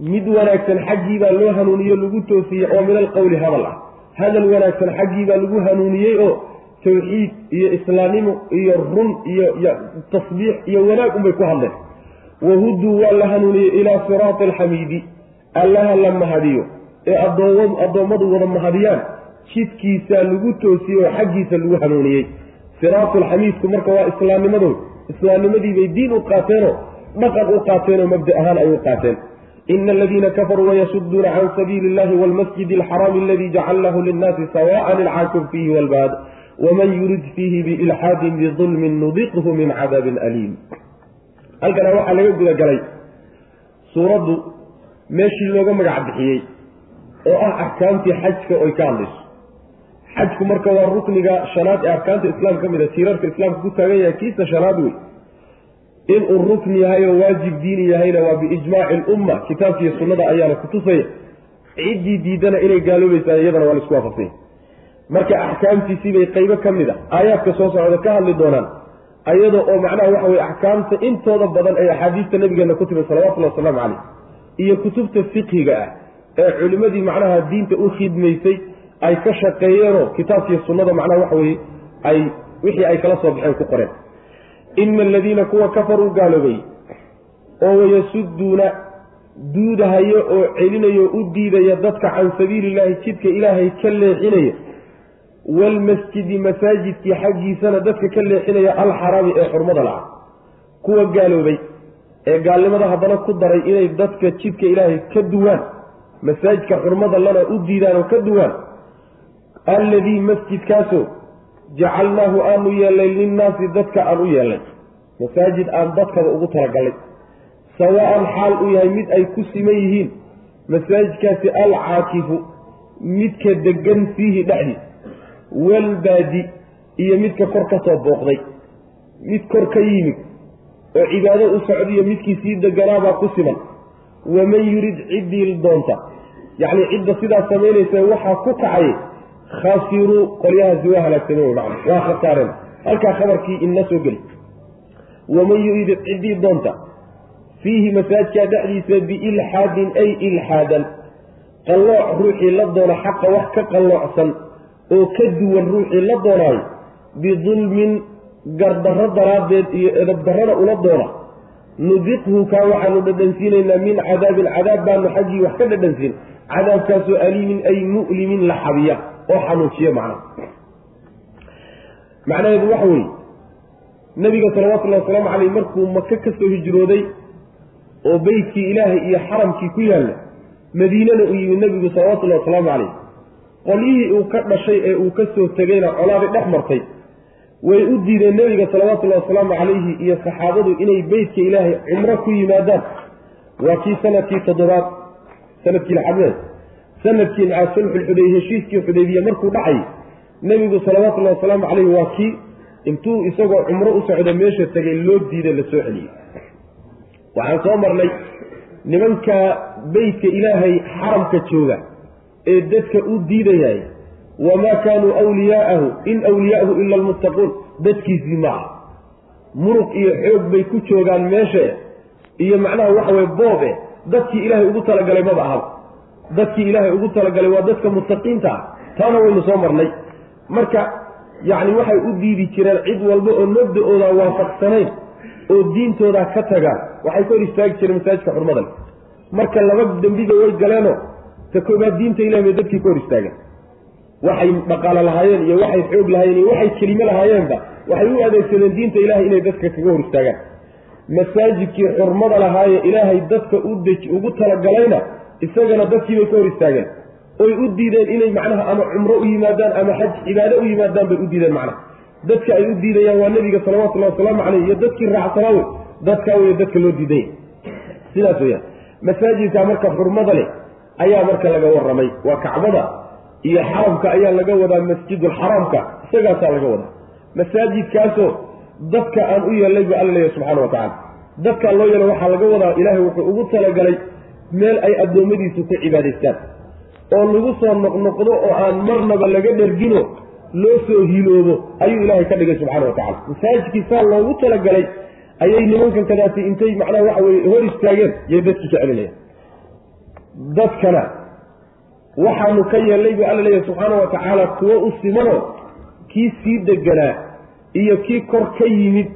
mid wanaagsan xaggii baa loo hanuuniye lagu toosiyey oo min alqowli hadal ah. Hadal wanaagsan xaggii baa lagu hanuuniyey oo tawxiid iyo islaamnimo iyo run iyo tasbiix iyo wanaag unbay ku hadleen. Wahuduu waa la hanuuniyey ilaa siraati alxamiidi. Allaha la mahadiyo. Ee addoommadu wada mahadiyaan. Jidkiisaa lagu toosiyey oo xaggiisa lagu hanuuniyey. Siraatu alxamiidku marka waa islaamnimadood. Islaamnimadiibay diin u qaateenoo dhaqan u qaateenoo mabda ahaan ay u qaateen. Ina aladiina kafaruu wayasuduuna can sabiili illahi walmasjidi alxaraami aladi jacalnahu linnaasi sawaan ilcaakif fiihi walbaad waman yurid fiihi biilxaadin bidulmin nudiqhu min cadaabin aliim halkana waxaa laga gudagalay suuraddu meeshii looga magac bixiyey oo ah axkaamtii xajka oy ka hadlayso. xajku marka waa rukniga shanaad ee arkaanta islaamka ka mid a tiirarka islaamka ku taagan yahay kiisa shanaad wey inuu rukni yahay oo waajib diini yahayna waa biijmaaci lumma kitaabkiiyo sunnada ayaana kutusaya ciddii diidana inay gaaloobaysaa iyadana waa la isku waafaqsanya marka axkaamtiisibay qaybo ka mid a. Aayaadka soo socda ka hadli doonaan. Ayada oo macnaha waxa weye axkaamta intooda badan ay axaadiista nabigeena ku timid salawatullahi wasalaamu caleyh iyo kutubta fiqhiga ah ee culimmadii macnaha diinta u khidmaysay ay ka shaqeeyeenoo kitaabkiiyo sunnada macnaha waxa weye ay wixii ay kala soo baxeen ku qoreen. Ina aladiina kuwa kafaruu gaaloobay oo wayasuduuna duudahayo oo celinayo u diidaya dadka can sabiili illaahi jidka ilaahay ka leexinaya waalmasjidi masaajidkii xaggiisana dadka ka leexinaya alxaraami ee xurmada laca kuwa gaaloobay ee gaalnimada haddana ku daray inay dadka jidka ilaahay ka duwaan masaajidka xurmada lana u diidaan oo ka duwaan alladii masjidkaasoo jacalnaahu aanu yeelnay linnaasi dadka aan u yeelnay masaajid aan dadkaba ugu talagalnay sawaan xaal uu yahay mid ay ku siman yihiin masaajidkaasi alcaakifu midka degan fiihi dhexdiis walbaadi iyo midka kor ka soo booqday. Mid kor ka yimid oo cibaado u socdiyo midkii sii deganaabaa ku siman. Waman yurid ciddii doonta. Yacni cidda sidaas samaynaysa waxaa ku kacay khasiruu qolyahaasi waa halaagsameen macna waa khasaareen halkaa khabarkii inna soo geli. Waman yurid ciddii doonta. Fiihi masaajkaa dhexdiisa biilxaadin ay ilxaadan qallooc ruuxii la doona xaqa wax ka qalloocsan oo ka duwan ruuxii la doonaayo bidulmin gardarro daraaddeed iyo edabdarrada ula doona. Nudiqhu kaa waxaanu dhadhansiinaynaa min cadaabin cadaab baanu xaggii wax ka dhadhansiin. Cadaabkaasoo aliimin ay mu'limin la xabiya oo xanuujiya macnaha macnaheedu waxa weeye nabiga salawatullahi wasalaamu caleyh markuu maka ka soo hijrooday oo beytkii ilaahay iyo xaramkii ku yaalla madiinana uu yimid nebigu salawatullahi wasalaamu caleyh qolyihii uu ka dhashay ee uu ka soo tegayna colaabay dhex martay. Way u diideen nebiga salawatullahi wasalaamu calayhi iyo saxaabadu inay beytka ilaahay cumro ku yimaadaan. Waa kii sannadkii toddobaad sannadkii lixadeed sannadkii macaa sulxulxudey heshiiskii xudaybiye markuu dhacay nebigu salawatullahi wasalaamu caleyhi waa kii intuu isagoo cumro u socda meesha tegay loo diiday la soo celiyey waxaan soo marnay nimanka beytka ilaahay xaramka jooga ee dadka u diidayaay wamaa kaanuu wliyaa'ahu in wliyaa'ahu ila almuttaquun. Dadkiisii maaha muruq iyo xoog bay ku joogaan meesha iyo macnaha waxa weye boobe dadkii ilaahay ugu talagalay maba ahaba dadkii ilaahay ugu talagalay waa dadka muttaqiinta ah. Taana waynu soo marnay. Marka yacni waxay u diidi jireen cid walba oo mabda-ooda waafaqsanayn oo diintooda ka tagaan. Waxay ka hor istaagi jireen masaajidka xurmada marka laba dembiga way galeenoo ta koobaad diinta ilahi bay dadkii ka hor istaageen waxay dhaqaalo lahaayeen iyo waxay xoog lahaayeen iyo waxay kelimo lahaayeenba waxay u adeegsadeen diinta ilahay inay dadka kaga hor istaagaan masaajidkii xurmada lahaaye ilaahay dadka udej ugu talagalayna isagana dadkiibay ka hor istaageen oy u diideen inay macnaha ama cumro u yimaadaan ama xaj cibaado u yimaadaan bay u diideen macnaha. Dadka ay u diidayaan waa nebiga salawatullahi wasalaamu caleyh iyo dadkii raacsanaa wey dadkaa wey dadka loo diidaya sidaas weyaan masaajidka marka xurmada leh ayaa marka laga warramay. Waa kacbada iyo xaramka ayaa laga wadaa masjidulxaraamka isagaasaa laga wadaa. Masaajidkaasoo dadka aan u yeelnay bu alla leeyahy subxana wa tacala dadkaa loo yeelay waxaa laga wadaa ilaahay wuxuu ugu talagalay meel ay addoommadiisu ku cibaadaystaan. Oo lagu soo noqnoqdo oo aan marnaba laga dhergino loo soo hiloobo ayuu ilaahay ka dhigay subxana wa tacala masaajidkii saa loogu talagalay ayay nimankan kadaasi intay macnaha waxa weye hor istaageen yay dadkii ka celinayaan dadkana. Waxaanu ka yeelnay buu alla leeyahy subxaana wa tacaala kuwo u simanoo kii sii deganaa iyo kii kor ka yimid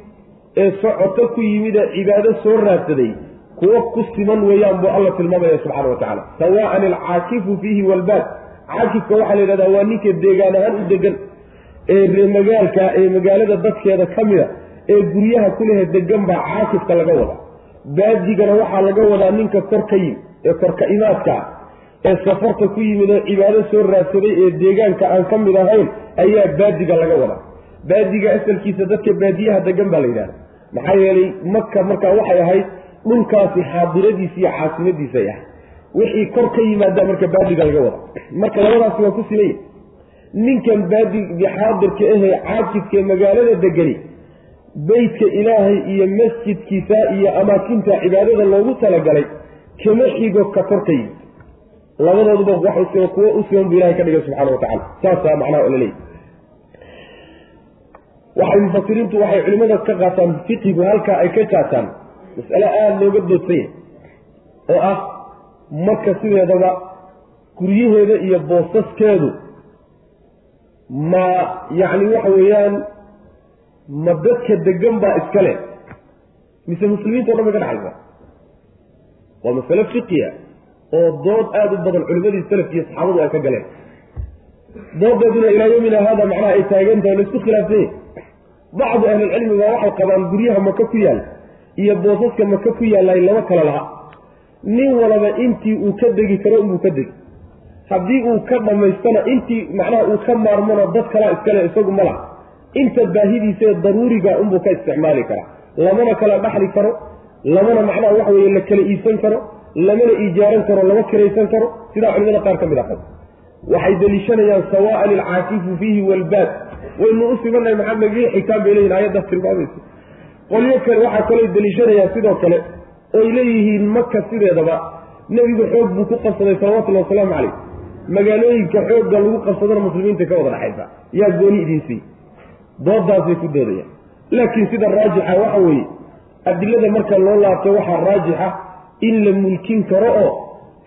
ee socoto ku yimid ee cibaado soo raadsaday kuwo ku siman weeyaan buu alla tilmaamaya subxana wa tacala sawaa'an alcaakifu fiihi walbaad. Caakifka waxaa la yidhahdaa waa ninka deegaan ahaan u degan ee reemagaalka ee magaalada dadkeeda ka mida ee guryaha kulehe degan baa caakifka laga wadaa. Baadigana waxaa laga wadaa ninka kor ka yimid ee korka imaadka ee safarta ku yimid oo cibaado soo raadsaday ee deegaanka aan ka mid ahayn ayaa baadiga laga wadaa. Baadiga asalkiisa dadka baadiyaha degan baa la yidhahda maxaa yeelay maka markaa waxay ahayd dhulkaasi xaadiradiisa iyo caasimadiisay ahayd. Wixii kor ka yimaada marka baadiga laga wada marka labadaasi waa ku simaya ninkan baadiga xaadirka ahee caakifkae magaalada degani beytka ilaahay iyo masjidkiisa iyo amaakinta cibaadada loogu talagalay kama xigo ka kor ka yimid labadooduba wax kuwo u siman buu ilahay ka dhigay subxana wa tacala saasaa macnaha laleeyahy waxay mufasiriintu waxay culimada ka qaataan fiqigu halkaa ay ka jaataan mas'ale aada looga doodsanya oo ah marka sideedaba guryaheeda iyo boosaskeedu ma yacni waxa weeyaan ma dadka degan baa iska leh. Mise muslimiinta o dhan bay ka dhaxaysa waa masale fiqiya oo dood aada u badan culimadii salafki iyo saxaabadu ay ka galeen. Doodeeduna ilaa yomina hada macnaha ay taagantahay la isku khilaafsanya bacdu ahlilcilmi baa waxay qabaan guryaha maka ku yaal iyo boosaska maka ku yaallay lama kala laha nin walaba intii uu ka degi karo inbuu ka degi. Haddii uu ka dhammaystana intii macnaha uu ka maarmona dad kalaa iskale isagu ma laha. Inta baahidiisaee daruuriga unbuu ka isticmaali karaa. Lamana kala dhaxli karo lamana macnaha waxa weye la kala iibsan karo lamana iijaaran karo lama kiraysan karo sidaa culimada qaar ka mid a qab waxay deliishanayaan sawaa'an alcaakifu fiihi walbaad waynu u simannahay maxaa magii xitaan bay leyihin aayaddaas tilmaamaysa qolyo kale waxaa kaloo deliishanayaan sidoo kale oy leeyihiin maka sideedaba. Nebigu xoog buu ku qabsaday salawatullahi wasalaamu calayh. Magaalooyinka xoogga lagu qabsadana muslimiinta ka wada dhexaysa yaa gooni idiinsii doodaasay ku doodayaan. Laakiin sida raajixa waxa weeye adilada marka loo laabto waxaa raajixa in la mulkin karo oo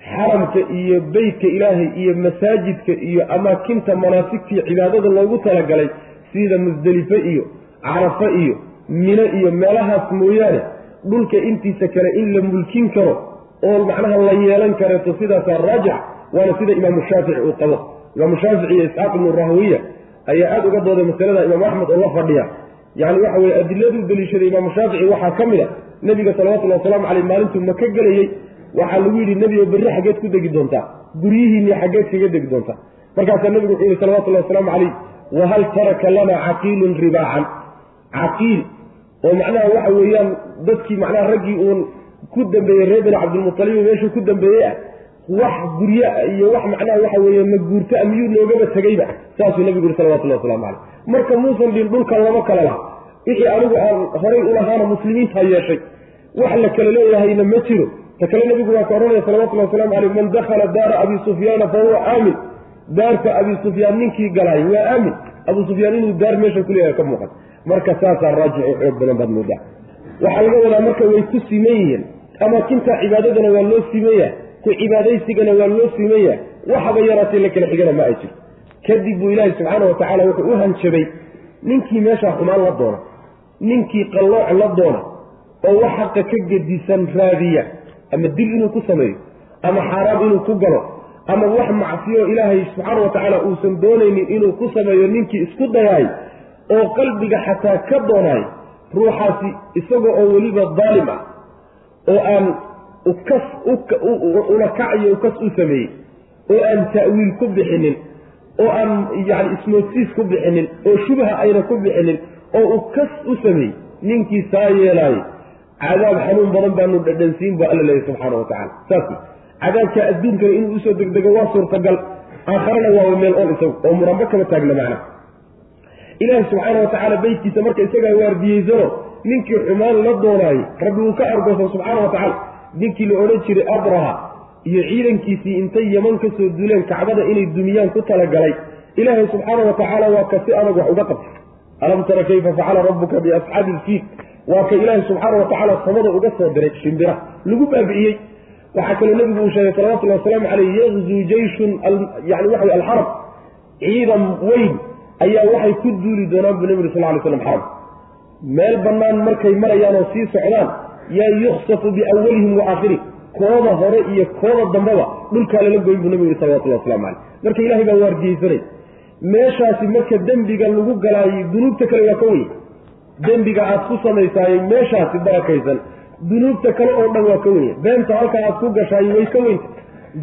xaramka iyo beytka ilaahay iyo masaajidka iyo amaakinta manaasigtii cibaadada loogu talagalay sida musdelife iyo carafa iyo mino iyo meelahaas mooyaane dhulka intiisa kale in la mulkin karo oo macnaha la yeelan kareeto sidaasaa raajix waana sida imaamu shaafici uu qabo. Imaamu shaafici iyo isxaaq ibnu rahwiya ayaa aada uga dooday masalada imaamu axmed oo la fadhiya yani waxa weye adiladuu deliishaday imaamu shaafici waxaa ka mid a. Nebiga salawatullahi wasalaamu caleyh maalintuu maka gelayey waxaa lagu yidhi nebigo berri xaggeed ku degi doontaa guryihiinni xaggeed kaga degi doontaa markaasaa nebigu wuxuu yihi salawatullahi wasalaamu caleyh wahal taraka lana caqiilun ribaacan. Caqiil oo macnaha waxa weeyaan dadkii macnaha raggii uun ku dambeeyey reer bani cabdilmutalib meeshuu ku dambeeyey ah wax guryo iyo wax macnaha waxa weeye maguurto a miyuu noogaba tegeyba saasuu nebigu yihi salawatullahi waslamu caleyh marka muusan dhin dhulkan lama kala laha. Wixii anigu aan horay ulahaana muslimiinta yeeshay wax la kala leeyahayna ma jiro. Ta kale nebigu waa ka odhanaya salawatullahi waslamu caleyh man dakhala daara abi sufyaana fa huwa aamin. Daarta abi sufyaan ninkii galaay waa aamin. Abu sufyaan inuu daar meesha kuleeyahay ka muuqan. Marka saasaa raajix oo xoog badan baad moodaa. Waxaa laga wadaa marka way ku siman yihiin amaakinta cibaadadana waa loo simaya ku cibaadaysigana waa loo simaya waxaba yaraatee la kala xigana ma ay jirto kadib buu ilaahi subxaana wa tacaala wuxuu u hanjabay ninkii meeshaa xumaan la doona ninkii qallooc la doona oo wax xaqa ka gedisan raadiya ama dil inuu ku sameeyo ama xaaraam inuu ku galo ama wax macsiyo ilaahay subxaana wa tacaala uusan doonaynin inuu ku sameeyo ninkii isku dayaay oo qalbiga xataa ka doonaay ruuxaasi isaga oo weliba daalim ah oo aan ukas ulakac iyo ukas u sameeyey oo aan ta'wiil ku bixinin oo aan yani ismoodsiis ku bixinin oo shubha ayna ku bixinin oo ukas u sameeyey ninkii saa yeelaayay cadaab xanuun badan baanu dhadhansiin ba alla leeyahy subxaana wa tacala saas cadaabka adduunkana inuu u soo degdego waa suurtagal aakharana waaba meel ool isagu oo muranbo kama taagna macna. Ilaahi subxaana wa tacaala beytkiisa marka isagaa waardiyeysano ninkii xumaan la doonaayey rabbi uu ka argoosan subxaana wa tacaala ninkii la odhan jiray abraha iyo ciidankiisii intay yaman ka soo duleen kacbada inay dumiyaan ku talagalay. Ilaahay subxaana wa tacaala waa ka si adag wax uga qabtay alam tara kayfa facala rabbuka biasxaabi ilfiil waa ka ilaahay subxaana wa tacaala samada uga soo diray shimbira lagu baabi'iyey waxaa kaloo nebigu uu sheegay salawatullahi wasalaamu caleyh yaqzuu jeyshun yani waxa alxarab ciidan weyn ayaa waxay ku duuli doonaan buu nebigu sal lay slam xaram meel bannaan markay marayaan oo sii socdaan yaa yuksafu biawalihim wa kooda hore iyo kooda dambeba dhulkaa lala goyn buu nebigu yihi salawatullahi waslamu caleyh marka ilahay baa waardiyeysanay meeshaasi marka dembiga lagu galaayey dunuubta kale waa ka weyn. Dembiga aad ku samaysaayey meeshaasi barakaysan dunuubta kale oo dhan waa ka wenya beenta halkaa aad ku gashaay way ka weynta.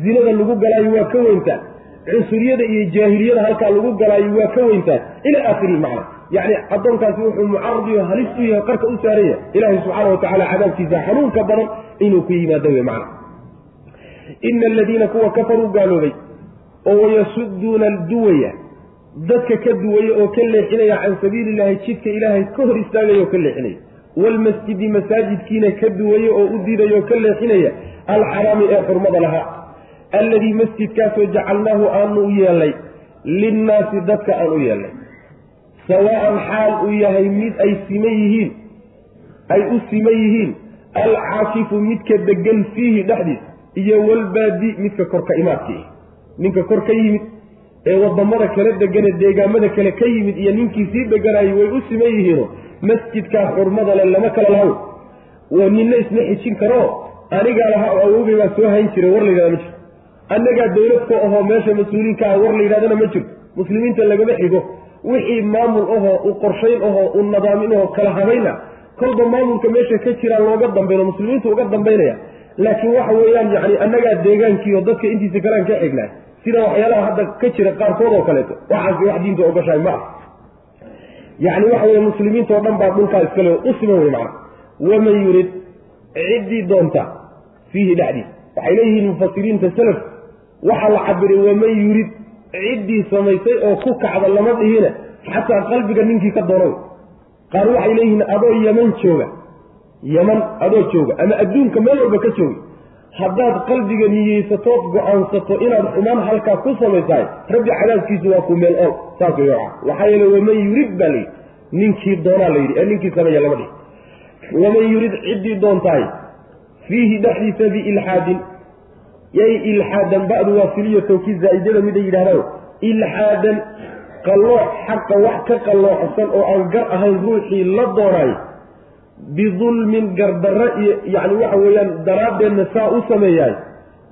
Zinada lagu galaayo waa ka weyntaa cunsuriyada iyo jaahiliyada halkaa lagu galaayo waa ka weyntaa ila aakhirihi macna yacni addoonkaasi wuxuu mucaradiyo halis u yahay qarka u saaran yahay ilaahay subxaana wa tacala cadaabkiisa xanuunka badan inuu ku yimaado wey macna. Ina aladiina kuwa kafaruu gaaloobay oo wayasuduuna duwaya dadka ka duwaya oo ka leexinaya can sabiili illahi jidka ilaahay ka hor istaagaya oo ka leexinaya. Waalmasjidi masaajidkiina ka duwaya oo u diidaya oo ka leexinaya alxaraami ee xurmada lahaa alladii masjidkaasoo jacalnaahu aanu u yeelnay linnaasi dadka aan u yeelnay sawaa'an xaal uu yahay mid ay siman yihiin ay u siman yihiin alcaakifu midka degan fiihi dhexdiisa iyo walbaadi midka korka imaadkii. Ninka kor ka yimid ee waddamada kala degane deegaamada kale ka yimid iyo ninkii sii deganayay way u siman yihiino masjidkaa xurmada le lama kala lahaw. Ninna isma xijin karo anigaa lahaa oo awogay baa soo hayn jiray war la yidhahda ma jirto annagaa dawladka ahoo meesha mas'uuliinka ah war la yidhahdana ma jirto muslimiinta lagama xigo wixii maamul ahoo u qorshayn ahoo u nadaamin ahoo kala habayna kolba maamulka meesha ka jiraa looga dambayno muslimiintu uga dambaynaya. Laakiin waxa weeyaan yani annagaa deegaankiioo dadka intiisa kalaan ka xignaa sida waxyaalaha hadda ka jira qaarkood oo kaleeto waxaasi wax diinta ogashahay ma ah yacni waxa weye muslimiinta oo dhan baa dhulkaa iskale u siman wey macna. Waman yurid ciddii doonta fiihi dhexdiis waxay leeyihiin mufasiriinta salaf waxaa la cabiray waman yurid ciddii samaysay oo ku kacda lama dhihina xataa qalbiga ninkii ka doonow. Qaar waxay leeyihiin adoo yaman jooga. Yaman adoo jooga. Ama adduunka meel walba ka jooga haddaad qalbiga niyeysatood go'aansato inaad xumaan halkaa ku samaysahay rabbi cadaabkiisu waa ku meel ool saas way waca waxaa yeele waman yurid baa layidhi ninkii doonaa la yidhi ee ninkii sameeya lama dhihi. Waman yurid ciddii doontahay fiihi dhexdiisa biilxaadin yay ilxaadan ba'du waa siliyo tawkiid zaa'idada miday yidhahdaan ilxaadan qallooc xaqa wax ka qalloocsan oo aan gar ahayn ruuxii la doonaay bidulmin gardarro iyo yacni waxa weeyaan daraaddeedna saa u sameeyaay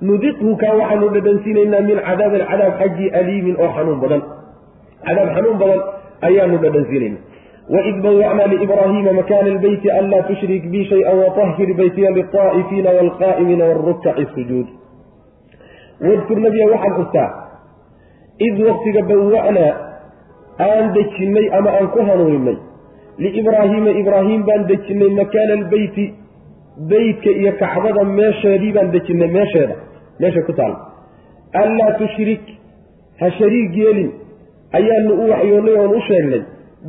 nudiqhu kaa waxaanu dhadhansiinaynaa min cadaabin cadaab xaggii aliimin oo xanuun badan. Cadaab xanuun badan ayaanu dhadhansiinayna waid bawacnaa liibraahiima makaana albeyti anlaa tushrik bi shay-an watahhir baytiya lilطaa'ifiina waalqaa'imiina waalrukkaci sujuud wadkur nabiya waxaad xustaa id waqtiga bawa'naa aan dejinnay ama aan ku hanuuninay liibraahiima ibraahim baan dejinnay makaana albeyti beytka iyo kacbada meesheedii baan dejinnay meesheeda meesha ku taalla anlaa tushrik ha shariig yeelin ayaanu u waxyoonnay oon u sheegnay.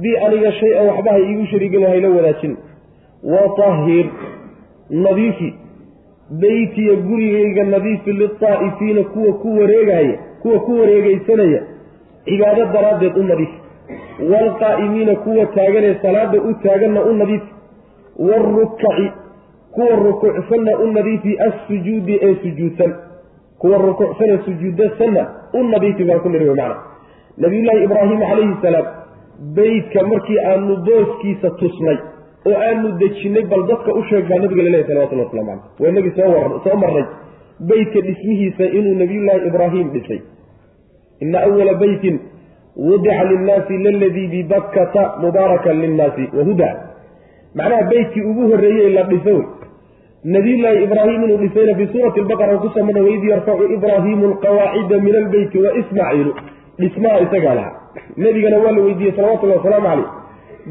Bi aniga shay-an waxba ha iigu shariigin hayla wadaajin. Watahhir nadiifi beytiya gurigayga nadiifi liltaa'ifiina kuwa ku wareegaya kuwa ku wareegaysanaya cibaado daraaddeed u nadiif. Waalqaa'imiina kuwa taaganee salaada u taaganna u nadiifi waarukaci kuwa rukuucsanna u nadiifi assujuudi ee sujuudsan kuwa rukuucsana sujuudasanna u nadiifi baan ku niri wey macna. Nabiyullaahi ibraahim calayhi salaam beytka markii aanu booskiisa tusnay oo aanu dejinnay bal dadka u sheeg nabiga laleeyahy salawatullah waslamu caleyh waa inagii soo soo marnay beytka dhismihiisa inuu nabiyullaahi ibraahim dhisay. Ina awala beytin wudica linnaasi laladii bibakkata mubaarakan linnaasi wahuda macnaha beytkii ugu horreeyey la dhiso wey. Nabiyullaahi ibraahim inuu dhisayna fi suurati lbaqara ku soo marna waid yarfacu ibraahimu alqawaacida min albeyti wa ismaaciilu dhismaha isagaa lahaa. Nebigana waa la weydiiyey salawatullahi wasalaamu caleyh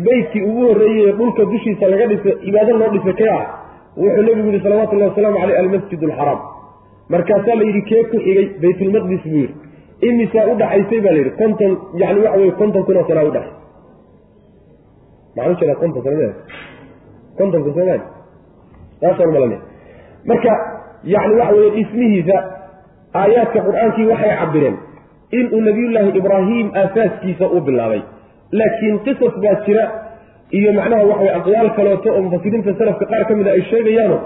beytkii ugu horreeyey ee dhulka dushiisa laga dhisay cibaado loo dhisay kee ah? Wuxuu nebigu yihi salawatullahi wasalaamu caleyh almasjid alxaraam markaasaa la yidhi kee ku xigay baytulmaqdis buu yidhi. Imisaa udhaxaysay baa la yidhi. Konton yani waxa weye konton kun oo sanaa udhaxay maxaa u jeedaa konton sana konton kun soomaali saasaan malana marka yani waxa weye dhismihiisa aayaadka qur'aankii waxay cabireen inuu nabiyullaahi ibraahim aasaaskiisa u bilaabay laakiin qisas baa jira. Iyo macnaha waxaweye aqwaal kaleeto oo mufasiriinta salafka qaar ka mid a ay sheegayaano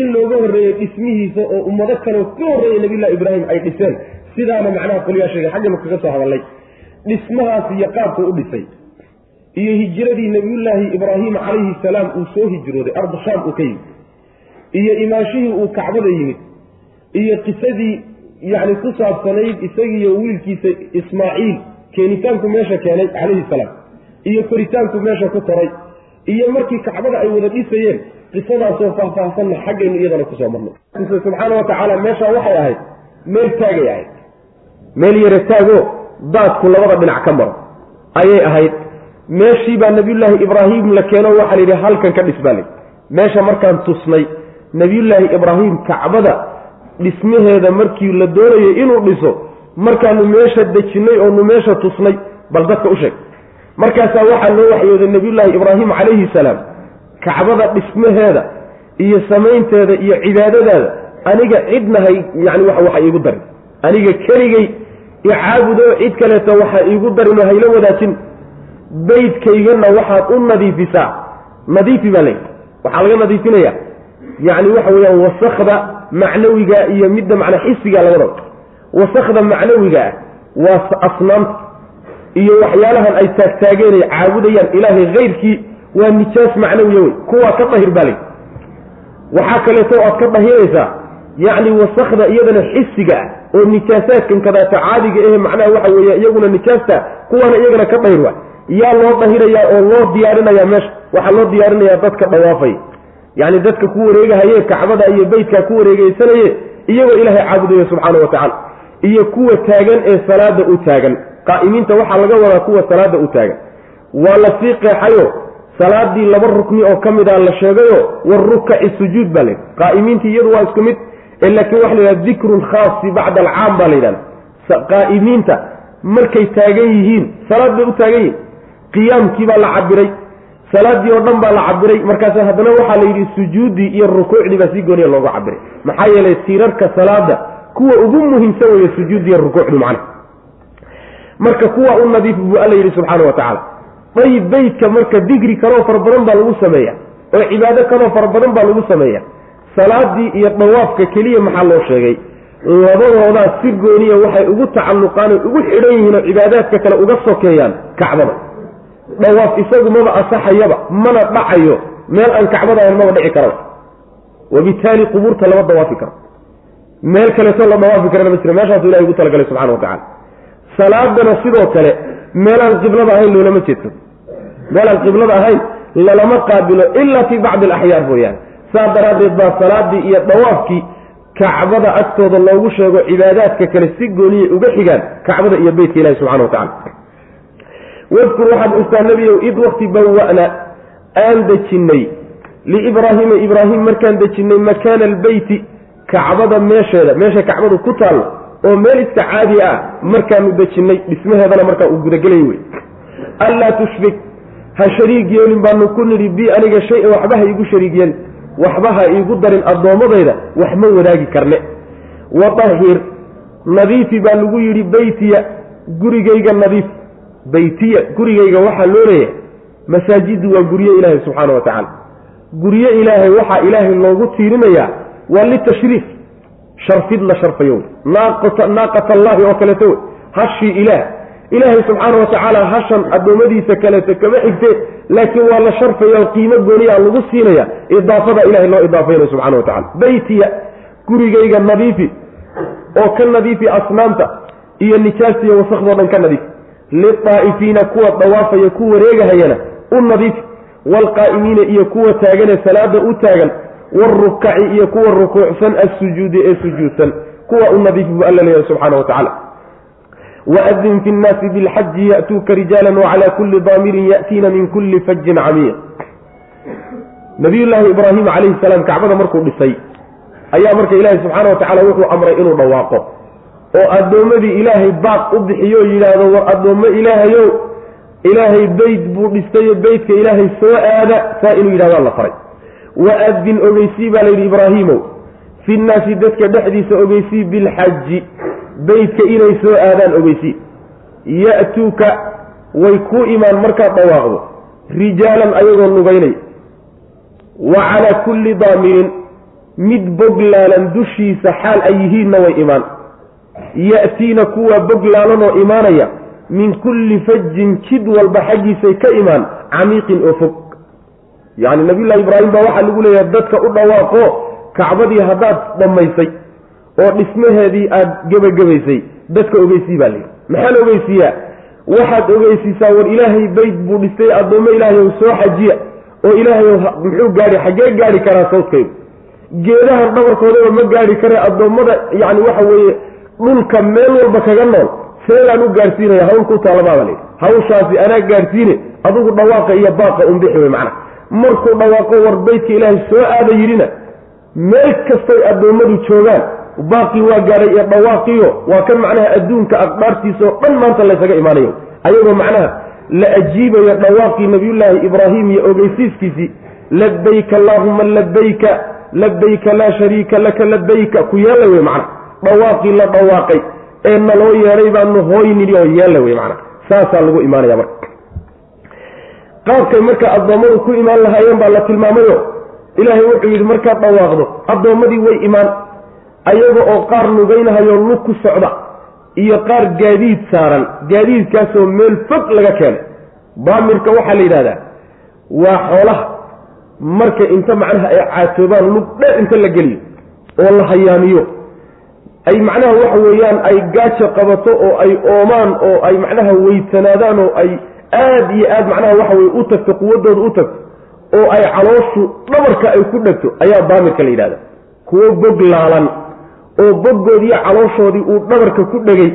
in looga horreeyey dhismihiisa oo ummado kaleo ka horreeyay nabiyullahi ibraahim ay dhiseen. Sidaana macnaha qoliyaa sheegay xagganu kaga soo hadallay dhismahaas iyo qaabka u dhisay iyo hijiradii nabiyullaahi ibraahim calayhi salaam uu soo hijrooday ardu shaam uu ka yimid iyo imaashihii uu kacbada yimid iyo qisadii yacni ku saabsanayd isagiiyo wiilkiisa ismaaciil keenitaanku meesha keenay calayhi salaam iyo koritaanku meesha ku koray iyo markii kacbada ay wada dhisayeen qisadaasoo faahfaahsanna xaggaynu iyadana ku soo marnay. Subxaana wa tacaala meeshaa waxay ahayd meel taagay ahayd. Meel yare taagoo daadku labada dhinac ka maro. Ayay ahayd. Meeshii baa nabiyullaahi ibraahim la keeno waxaa la yidhi halkan ka dhis baa layidhi meesha markaan tusnay nabiyullaahi ibraahim kacbada dhismaheeda markii la doonayay inuu dhiso markaanu meesha dejinnay oonu meesha tusnay bal dadka u sheeg. Markaasaa waxaa loo waxyooday nabiyullaahi ibraahim calayhi salaam kacbada dhismaheeda iyo samaynteeda iyo cibaadadaada aniga cidnahay yani waxa iigu darin. Aniga keligay icaabudo cid kaleeto waxa iigu darinoo hayla wadaajin beydkaygana waxaad u nadiifisaa. Nadiifi baa layidhi waxaa laga nadiifinaya yacni waxa weeyaan wasakda macnawiga iyo midda macna xisiga labadaba wasakda macnawiga ah waa asnaamta iyo waxyaalahan ay taagtaageenay caabudayaan ilaahay kayrkii waa nijaas macnawiya wey kuwaa ka dahir baa layidhi waxaa kaleeto aad ka dahiraysaa yacni wasakda iyadana xisiga ah oo nijaasaadkan kadaata caadiga ehe macnaha waxa weeye iyaguna nijaasta kuwaana iyagana ka dahir waa. Yaa loo dahirayaa oo loo diyaarinaya meesha waxaa loo diyaarinayaa dadka dhawaafay. Yacni dadka ku wareegahaye kacbada iyo beytkaa ku wareegeysanaye iyagoo ilaahay caabudayo subxaana wa tacaala iyo kuwa taagan ee salaada u taagan. Qaa'imiinta waxaa laga wadaa kuwa salaada u taagan. Waa la sii qeexayo. Salaadii laba rukni oo ka mid a la sheegayo warukaci sujuud baa layidhi qaa'imiintii iyadu waa isku mid laakiin waxa la yidhaha dikrun khaasi bacda alcaam baa la yidhahda qaa'imiinta markay taagan yihiin salaad bay u taagan yihiin. Qiyaamkii baa la cabiray salaadii oo dhan baa la cabiray markaas haddana waxaa la yidhi sujuuddii iyo rukuucdii baa si gooniya loogu cabiray maxaa yeelay tiirarka salaada kuwa ugu muhiimsan weeye sujuuddiiyo rukuucdu macna. Marka kuwa u nadiif buu alla yidhi subxaana wa tacaala. Dayib beytka marka digri kaloo fara badan baa lagu sameeya oo cibaado kaloo fara badan baa lagu sameeya salaadii iyo dhawaafka keliya maxaa loo sheegay? Labadoodaa si gooniya waxay ugu tacalluqaan oy ugu xidhan yihiin oo cibaadaadka kale uga sokeeyaan kacbada. Dhawaaf isagu maba asaxayaba mana dhacayo. Meel aan kacbada ahayn maba dhici karaba wabitaali qubuurta lama dawaafi karo meel kaleeto la dawaafi karana ma jira. Meeshaasu ilahay ugu talagalay subxana wa tacala salaadana sidoo kale meelaan qiblada ahayn loolama jeedsado meelaan qiblada ahayn lalama qaabilo ilaa fii bacdi alaxyaar mooyaane saas daraaddeed baa salaadii iyo dhawaafkii kacbada agtooda loogu sheego cibaadaadka kale si gooniyay uga xigaan kacbada iyo beytka ilahi subxana wa tacala wadkur waxaad ustaa nebiyow id wakti bawa'na aan dejinnay. Liibraahiima ibraahim markaan dejinnay makaana albeyti kacbada meesheeda meesha kacbadu ku taallo oo meel iska caadi ah markaanu dejinnay dhismaheedana markaa uu gudagelay wey anlaa tushrik ha shariig yeelin baanu ku nidhi bi aniga shay-an waxba ha iigu shariig yeelin waxba ha iigu darin addoommadayda wax ma wadaagi karne. Wadahir nadiifi baa lagu yidhi beytiya gurigayga nadiif beytiya gurigayga waxaa loo leeyahay masaajidu waa gurye ilaahay subxaana wa tacaala gurye ilaahay waxaa ilaahay loogu tiirinayaa waa litashriif sharfid la sharfayo. Naaqat allaahi oo kaleeto wey hashii ilaah ilaahay subxaana wa tacaala hashan addoommadiisa kaleeto kama xigte laakiin waa la sharfaya qiimo gooniyaa lagu siinaya idaafada ilahay loo idaafaynayo subxana wa tacala beytiya gurigayga nadiifi oo ka nadiifi asnaamta iyo nijaasiyo wasakhdoo dhan ka nadiifi lidaa'ifiina kuwa dawaafaya ku wareegahayana u nadiifi waalqaa'imiina iyo kuwa taaganee salaada u taagan waarukaci iyo kuwa rukuucsan assujuudi ee sujuudsan kuwa u nadiifi buu alla leeyahay subxaana wa tacala waadin fi nnaasi bilxaji ya'tuuka rijaala wacalaa kulli daamirin ya'tiina min kulli fajin camiiq nabiyullaahi ibraahim calayhi salaam kacbada markuu dhisay ayaa marka ilaahay subxaana wa tacaala wuxuu amray inuu dhawaaqo oo addoommadii ilaahay baaq u bixiyo yidhaahdo war addoommo ilaahayow ilaahay beyt buu dhistayo beytka ilaahay soo aada saa inuu yidhahdaa la faray waadin ogeysii baa layidhi ibraahiimow fi nnaasi dadka dhexdiisa ogeysii bilxaji beytka inay soo aadaan ogeysii ya'tuuka way ku imaan markaad dhawaaqdo rijaalan ayagoo lugaynay wa calaa kulli daamirin mid boglaalan dushiisa xaal ay yihiinna way imaan ya'tiina kuwa boglaalanoo imaanaya min kulli fajin jid walba xaggiisay ka imaan camiiqin oo fog yacni nabiyullahi ibraahim baa waxaa lagu leeyahay dadka u dhawaaqo kacbadii haddaad dhammaysay oo dhismaheedii aada gebagabaysay dadka ogeysii baa layidhi maxaa la ogeysiiyaa waxaad ogeysiisaa war ilaahay beyt buu dhistay addoommo ilaahay ow soo xajiya oo ilaahay muxuu gaadhi xaggee gaadhi karaa sawdkaydu geedahan dhabarkoodaba ma gaadhi kare addoommada yacni waxa weeye dhulka meel walba kaga nool seegaan u gaadhsiinaya hawl ku taalabaaba layidhi hawshaasi anaa gaadhsiine adigu dhawaaqa iyo baaqa unbixi wey macana markuu dhawaaqo war beytka ilaahay soo aada yidhina meel kastay addoommadu joogaan baaqii waa gaadhay iyo dhawaaqiyo waa kan macnaha adduunka aqdaartiisa oo dhan maanta laysaga imaanayo. Ayagoo macnaha la ajiibayo dhawaaqii nabiyullaahi ibraahim iyo ogeysiiskiisii labayka allaahuma labayka labayka laa shariika laka labayka ku yeella wey macna. Dhawaaqii la dhawaaqay ee naloo yeedhay baanu hooynidhi oo yeella wey macna. Saasaa lagu imaanaya marka qaabkay marka addoommadu ku imaan lahaayeen baa la tilmaamayo. Ilaahay wuxuu yidhi markaad dhawaaqdo addoommadii way imaan. Ayaga oo qaar lugaynahayo lug ku socda iyo qaar gaadiid saaran gaadiidkaasoo meel fog laga keenay. Baamirka waxaa la yidhahdaa waa xoolaha marka inta macnaha ay caatoobaan lug dheer inta la geliyo oo la hayaamiyo ay macnaha waxa weeyaan ay gaajo qabato oo ay oomaan oo ay macnaha weydsanaadaan oo ay aada iyo aad macnaha waxa weye u tagto quwaddooda u tagto oo ay calooshu dhabarka ay ku dhegto ayaa baamirka la yidhahda kuwo bog laalan oo boggoodiiyo calooshoodii uu dhabarka ku dhegay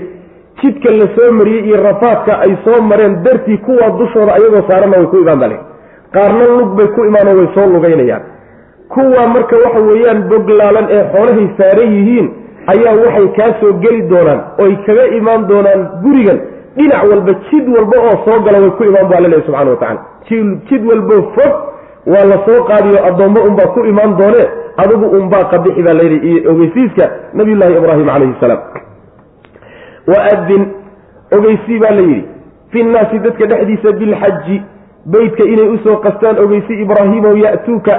jidka la soo mariyey iyo rafaadka ay soo mareen dartii kuwaa dushooda ayagoo saaranna way ku imaan bale qaarna lug bay ku imaanoo way soo lugaynayaan. Kuwaa marka waxa weeyaan boglaalan ee xoolahay saaran yihiin ayaa waxay kaa soo geli doonaan oy kaga imaan doonaan gurigan dhinac walba jid walba oo soo gala way ku imaan baa laleeyahy subxana wa tacala jid walbo fog waa la soo qaadiyo addoommo unbaa ku imaan doonee adigu unbaa qabixi baa layidhi iyo ogeysiiska nabiyullaahi ibraahim calayhi salaam. Waadin ogeysii baa la yidhi fi nnaasi dadka dhexdiisa bilxaji beytka inay u soo qastaan ogeysi ibraahiimow ya'tuuka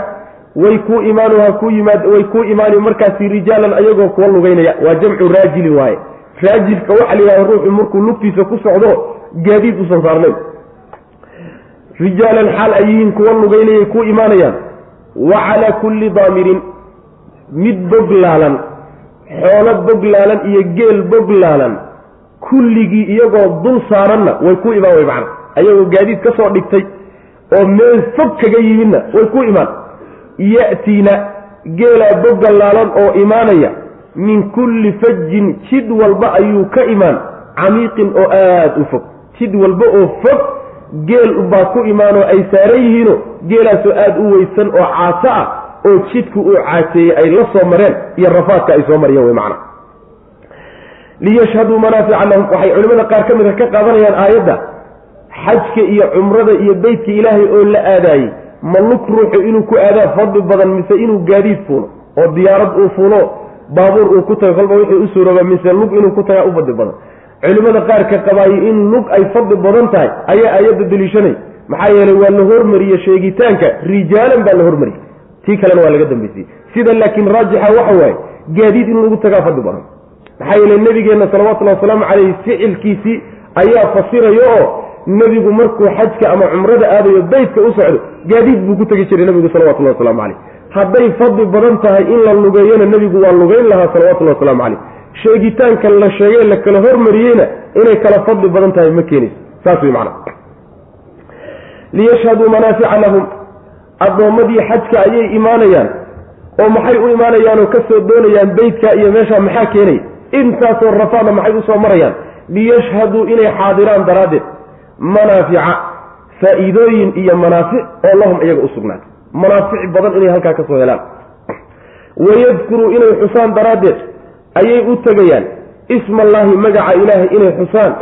way kuu imaanu ha ku yimaad way kuu imaani markaasi rijaalan ayagoo kuwa lugaynaya. Waa jamcu raajilin waaye raajilka waxaa la yidhahda ruuxu markuu lugtiisa ku socdo gaadiid usan saarnayn. Rijaalan xaal ay yihiin kuwa lugaynayay kuu imaanayaan wa calaa kulli daamirin mid boglaalan xoolo boglaalan iyo geel boglaalan kulligii iyagoo dul saaranna way ku imaan way macna. Ayagoo gaadiid ka soo dhigtay oo meel fog kaga yimidna way ku imaan. Ya'tiina geelaa boglaalan oo imaanaya min kulli fajin jid walba ayuu ka imaan. Camiiqin oo aada u fog. Jid walba oo fog geel baa ku imaanoo ay saaran yihiino geelaasoo aada u weysan oo caato ah oo jidku uu caateeyey ay la soo mareen iyo rafaadka ay soo mariyeen wey macna liyashhaduu manaafica lahum waxay culimmada qaar ka mid a ka qaadanayaan aayadda xajka iyo cumrada iyo beytka ilaahay oo la aadaayey ma lug ruuxu inuu ku aadaa fadli badan mise inuu gaadiid fuulo oo diyaarad uu fuulo baabuur uu ku tago kolba wixii u suurooba mise lug inuu ku tagaa u fadli badan. Culimmada qaarka qabaayo in lug ay fadli badan tahay ayaa aayadda deliishanay maxaa yeelay waa la hormariye sheegitaanka rijaalan baa la hormariyey tii kalena waa laga dambaysiyey sida laakiin raajixa waxa waaye gaadiid in lagu tagaa fadli badan. Maxaa yeele nebigeenna salawatullahi wasalaamu caleyhi ficilkiisii ayaa fasiraya oo nebigu markuu xajka ama cumrada aadayo beytka u socdo gaadiid buu ku tegi jiray nebigu salawatullahi waslamu caleyh hadday fadli badan tahay in la lugeeyona nebigu waa lugeyn lahaa salawatullahi waslamu caleyh sheegitaanka la sheegay la kala hormariyeyna inay kala fadli badan tahay ma keenayso. Saas wey macana liyashhaduu manaafica lahum. Addoommadii xajka ayay imaanayaan oo maxay u imaanayaanoo ka soo doonayaan beytka iyo meesha maxaa keenaya intaasoo rafaadna maxay u soo marayaan? Liyashhaduu inay xaadiraan daraaddeed. Manaafica faa-iidooyin iyo manaafic oo lahum iyaga u sugnaatay manaafic badan inay halkaa ka soo helaan. Wayadkuruu inay xusaan daraaddeed ayay u tegayaan. Isma allaahi magaca ilaahay inay xusaan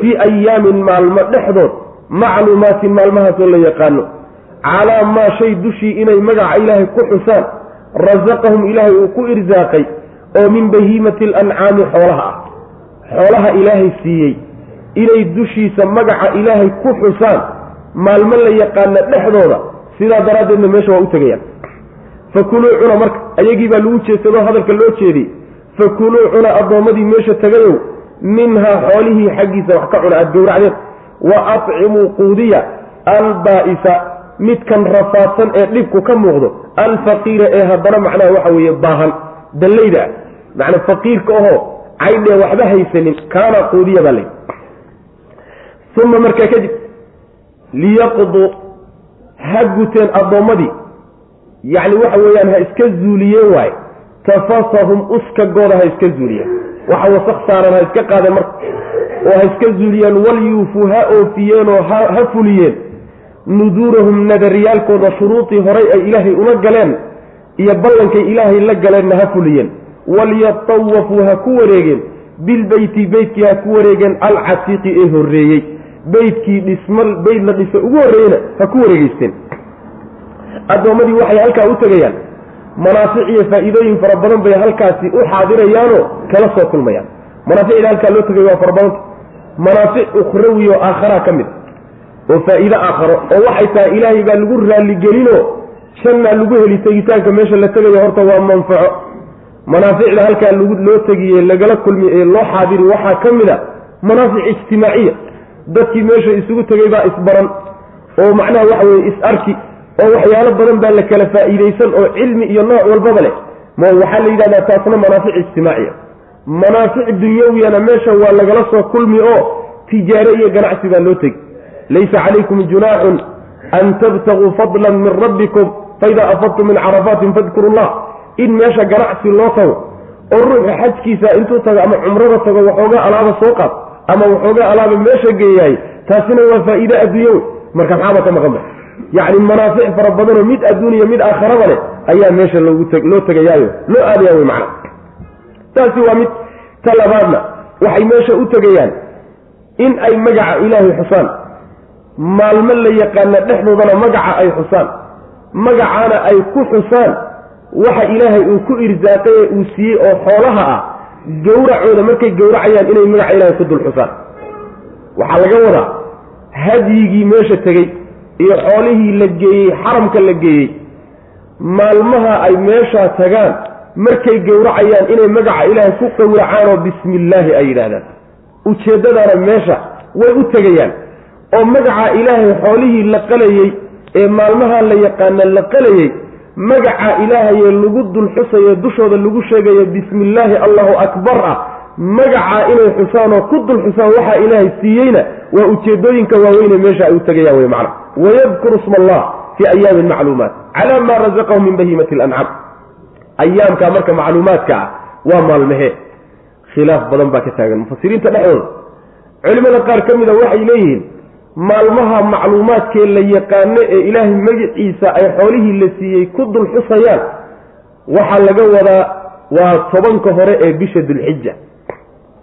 fii ayaamin maalmo dhexdood macluumaatin maalmahaasoo la yaqaano. Calaa maa shay dushii inay magaca ilaahay ku xusaan rasaqahum ilaahay uu ku irsaaqay oo min bahiimati alancaami xoolaha ah. Xoolaha ilaahay siiyey inay dushiisa magaca ilaahay ku xusaan maalmo la yaqaana dhexdooda sidaa daraaddeedna meesha waa u tegayaan fakuluu cuna marka ayagii baa lagu jeedsadoo hadalka loo jeediyey fakuluu cuna addoommadii meesha tegayow minhaa xoolihii xaggiisa wax ka cuna aada gowracdeen. Wa acimuu quudiya albaa'isa midkan rafaadsan ee dhibku ka muuqdo alfaqiira ee haddana macnaha waxa weeye baahan dallayda ah macnaa faqiirka ahoo caydhee waxba haysanin kaana quudiya baa lay uma markaa kadib liyaqduu ha guteen addoommadii yacni waxa weeyaan ha iska zuuliyeen waaye tafasahum uskagooda ha iska zuuliyeen. Waxa wasaq saaran ha iska qaadeen marka. Oo ha iska zuuliyeen walyuufuu ha oofiyeen oo ha fuliyeen. Nuduurahum nadariyaalkooda shuruudii horay ay ilaahay ula galeen iyo ballankay ilaahay la galeenna ha fuliyeen. Walyatawafuu ha ku wareegeen. Bilbeyti beytkii ha ku wareegeen. Alcatiiqi ee horreeyey beydkii dhisma beyd la dhisa ugu horreeyena ha ku wareegeysteen. Addoommadii waxay halkaa u tegayaan. Manaafic iyo faa-iidooyin fara badan bay halkaasi u xaadirayaanoo kala soo kulmayaan. Manaaficda halkaa loo tegay waa fara badanta manaafic ukhrawi oo aakharaa ka mid. Oo faa-iide aakharo oo waxay tahay ilaahay baa lagu raalligelinoo jannaa lagu heli tegitaanka meesha la tegayo horta waa manfaco. Manaaficda halkaa loo tegiye lagala kulmi ee loo xaadiri waxaa ka mid a manaafic ijtimaaciya dadkii meesha isugu tegay baa isbaran oo macnaha waxa weye is-arki oo waxyaalo badan baa la kala faa'iidaysan oo cilmi iyo nooc walbaba leh. Ma waxaa la yidhahdaa taasna manaafic ijtimaaciya. Manaafic dunyawiyana meesha waa lagala soo kulmi oo tijaare iyo ganacsi baa loo tegi. Laysa calaykum junaaxun an tabtaguu fadlan min rabbikum faida afadtum min carafaatin fadkuru llah in meesha ganacsi loo tago oo ruuxa xajkiisa intuu tago ama cumrada tago waxoogaa alaaba soo qaad ama waxoogaa alaaba meesha geeyaay taasina waa faa-iide adduunye wey marka maxaaba ka maqan ba? Yacni manaafic fara badanoo mid adduuniya mid aakharaba leh ayaa meesha loo tegayaayo. Loo aadaya wey macna. Taasi waa mid ta labaadna waxay meesha u tegayaan in ay magaca ilaahay xusaan. Maalmo la yaqaana dhexdoodana magaca ay xusaan. Magacaana ay ku xusaan. Waxa ilaahay uu ku irsaaqay ee uu siiyey oo xoolaha ah gowracooda markay gowracayaan inay magaca ilaahay ku dul xusaan waxaa laga wadaa hadyigii meesha tegey iyo xoolihii la geeyey xaramka la geeyey maalmaha ay meeshaa tagaan markay gowracayaan inay magaca ilaahay ku gowracaan oo ay yidhaahdaan. Ujeeddadaana meesha way u tegayaan oo magaca ilaahay xoolihii la qalayey ee maalmaha la yaqaana la qalayey magaca ilaahayee lagu dul xusayo dushooda lagu sheegayo bismi illaahi allahu akbar ah. Magacaa inay xusaan oo ku dul xusaan waxaa ilaahay siiyeyna waa ujeedooyinka waaweyne meesha ay u tegayaan wey macna. Wayadkuru sma allah fii ayaamin macluumaat. Calaa maa razaqahum min bahiimati alancaam ayaamkaa marka macluumaadka ah waa maalmahee khilaaf badan baa ka taagan. Mufasiriinta dhexdooda. Culimada qaar ka mida waxay leeyihiin maalmaha macluumaadkee la yaqaano ee ilaahay magiciisa ay xoolihii la siiyey ku dul xusayaan waxaa laga wadaa waa tobanka hore ee bisha dulxija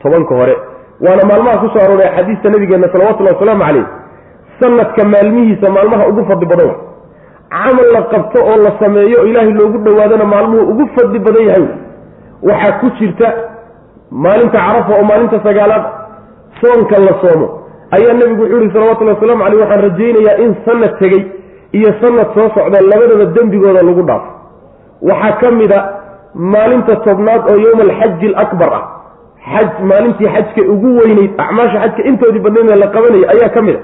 tobanka hore. Waana maalmaha ku soo arooray xadiista nabigeenna salawatullahi wasalaamu calayh. Sanadka maalmihiisa maalmaha ugu fadli badan camal la qabto oo la sameeyo ilaahay loogu dhowaadana maalmuhu ugu fadli badan yahay. Waxaa ku jirta maalinta carafa oo maalinta sagaalaad soonka la soomo ayaa nebigu wuxuu yihi salawatullahi waslamu caleyh waxaan rajaynayaa in sanad tegey iyo sanad soo socda labadaba dembigooda lagu dhaafo waxaa ka mid a maalinta tobnaad oo yowma alxaji alakbar ah. Xaj maalintii xajka ugu weyneyd acmaasha xajka intoodii badnaydna la qabanayay ayaa ka mid a.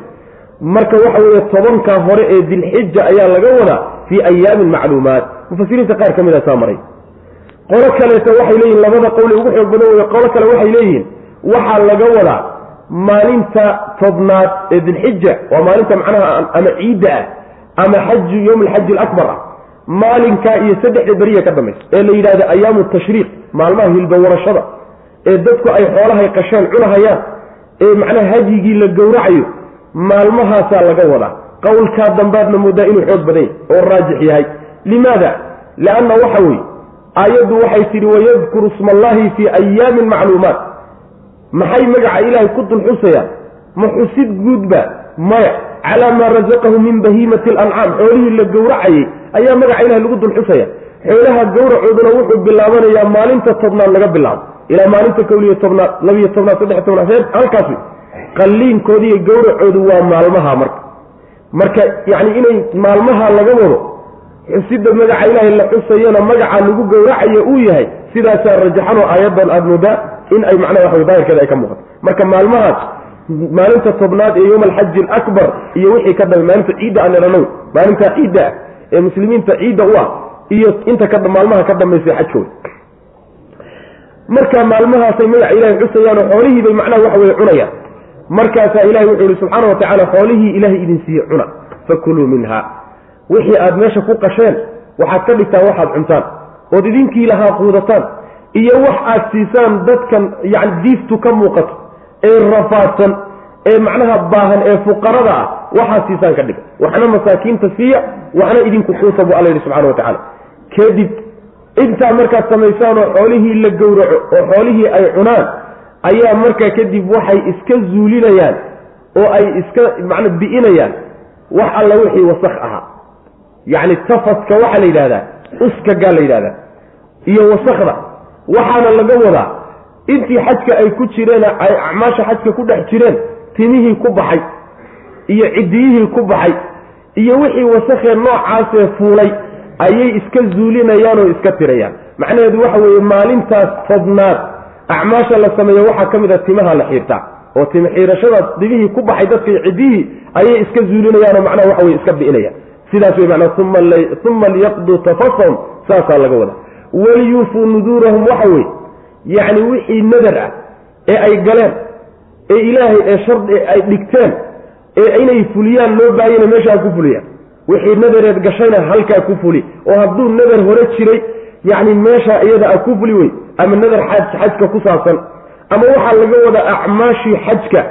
Marka waxa weeye tobankaa hore ee dilxija ayaa laga wadaa fii ayaamin macluumaat. Mufasiriinta qaar ka mid a saa maray. Qolo kaleeto waxay leeyihiin labada qowle ugu xoog badan wey qolo kale waxay leeyihiin waxaa laga wadaa maalinta tobnaad ee dilxija waa maalinta macnaha ama ciidda ah ama xaju yowm alxaji alakbar ah maalinkaa iyo saddexda beriya ka dambaysa ee la yidhahda ayaamu tashriiq maalmaha hilbawarashada ee dadku ay xoolahay qasheen cunahayaan ee macnaha hadyigii la gowracayo maalmahaasaa laga wadaa. Qowlkaa dambaadna moodaa inuu xoog badan yahy oo raajix yahay. Limaada? Lianna waxa weeye aayaddu waxay tidhi wayadkuru sma allahi fii ayaamin macluumaat maxay magaca ilaahay ku dul xusayaan ma xusid guudba? Maya calaa maa rasaqahu min bahiimati alancaam xoolihii la gowracayay ayaa magaca ilahay lagu dul xusaya xoolaha gowracooduna wuxuu bilaabanayaa maalinta tobnaad laga bilaabo. Ilaa maalinta kowliyo tobnaad labiyo tobnaad saddex tobnaad reer halkaas wey qalliinkoodiiyo gowracoodu waa maalmaha marka. Marka yacni inay maalmaha laga wado xusida magaca ilaahay la xusayana magaca lagu gowracayo uu yahay sidaasaa rajaxanoo aayaddan aada moodaa in ay macnaha waxa daahirkeeda ay ka muuqato. Marka maalmahaas maalinta tobnaad ee yowma alxaji alakbar iyo wixii ka dambe maalinta ciidda aan idhanow maalinta ciidda ah ee muslimiinta ciidda u ah iyo inta ka maalmaha ka dambaysa xajkooda. Marka maalmahaasay magaca ilahay xusayaanoo xoolihii bay macnaha waxa weye cunayaan. Markaasaa ilahay wuxuu yihi subxaana wa tacaala xoolihii ilaahay idin siiye cuna fakuluu minha wixii aad meesha ku qasheen waxaad ka dhigtaan waxaad cuntaan. Ood idinkii lahaa quudataan iyo wax aad siisaan dadkan yani diiftu ka muuqato ee rafaadsan ee macnaha baahan ee fuqarada ah waxaad siisaan ka dhiga. Waxna masaakiinta siiya waxna idinku quuta buu alla yidhi subxana wa tacaala. Kadib intaa markaad samaysaan oo xoolihii la gowraco oo xoolihii ay cunaan ayaa markaa kadib waxay iska zuulinayaan oo ay iska macna bi'inayaan wax alla wixii wasakh ahaa. Yacni tafaska waxaa la yidhahdaa uskagaa la yidhahdaa iyo wasakda waxaana laga wadaa intii xajka ay ku jireen ay acmaasha xajka ku dhex jireen timihii ku baxay iyo ciddiyihii ku baxay iyo wixii wasakhee noocaasee fuulay ayay iska zuulinayaan oo iska tirayaan. Macnaheedu waxa weeye maalintaas tobnaad acmaasha la sameeya waxaa ka mid a timaha la xiirtaa oo time xiirashadaas dimihii ku baxay dadka iyo ciddihii ayay iska zuulinayaanoo macnaha waxa weye iska bi'inayaan. Sidaas wey manaa uma liyaqduu tafasahum saasaa laga wadaa waliyuufuu nuduurahum waxa weye yacni wixii nadar ah ee ay galeen ee ilaahay ee shardi ay dhigteen ee inay fuliyaan loo baahayna meeshaa ku fuliyaan. Wixii nadareed gashayna halkaa ku fuli oo hadduu nadar hore jiray yacni meesha iyada a ku fuli wey ama nadar xaj xajka ku saabsan ama waxaa laga wadaa acmaashii xajka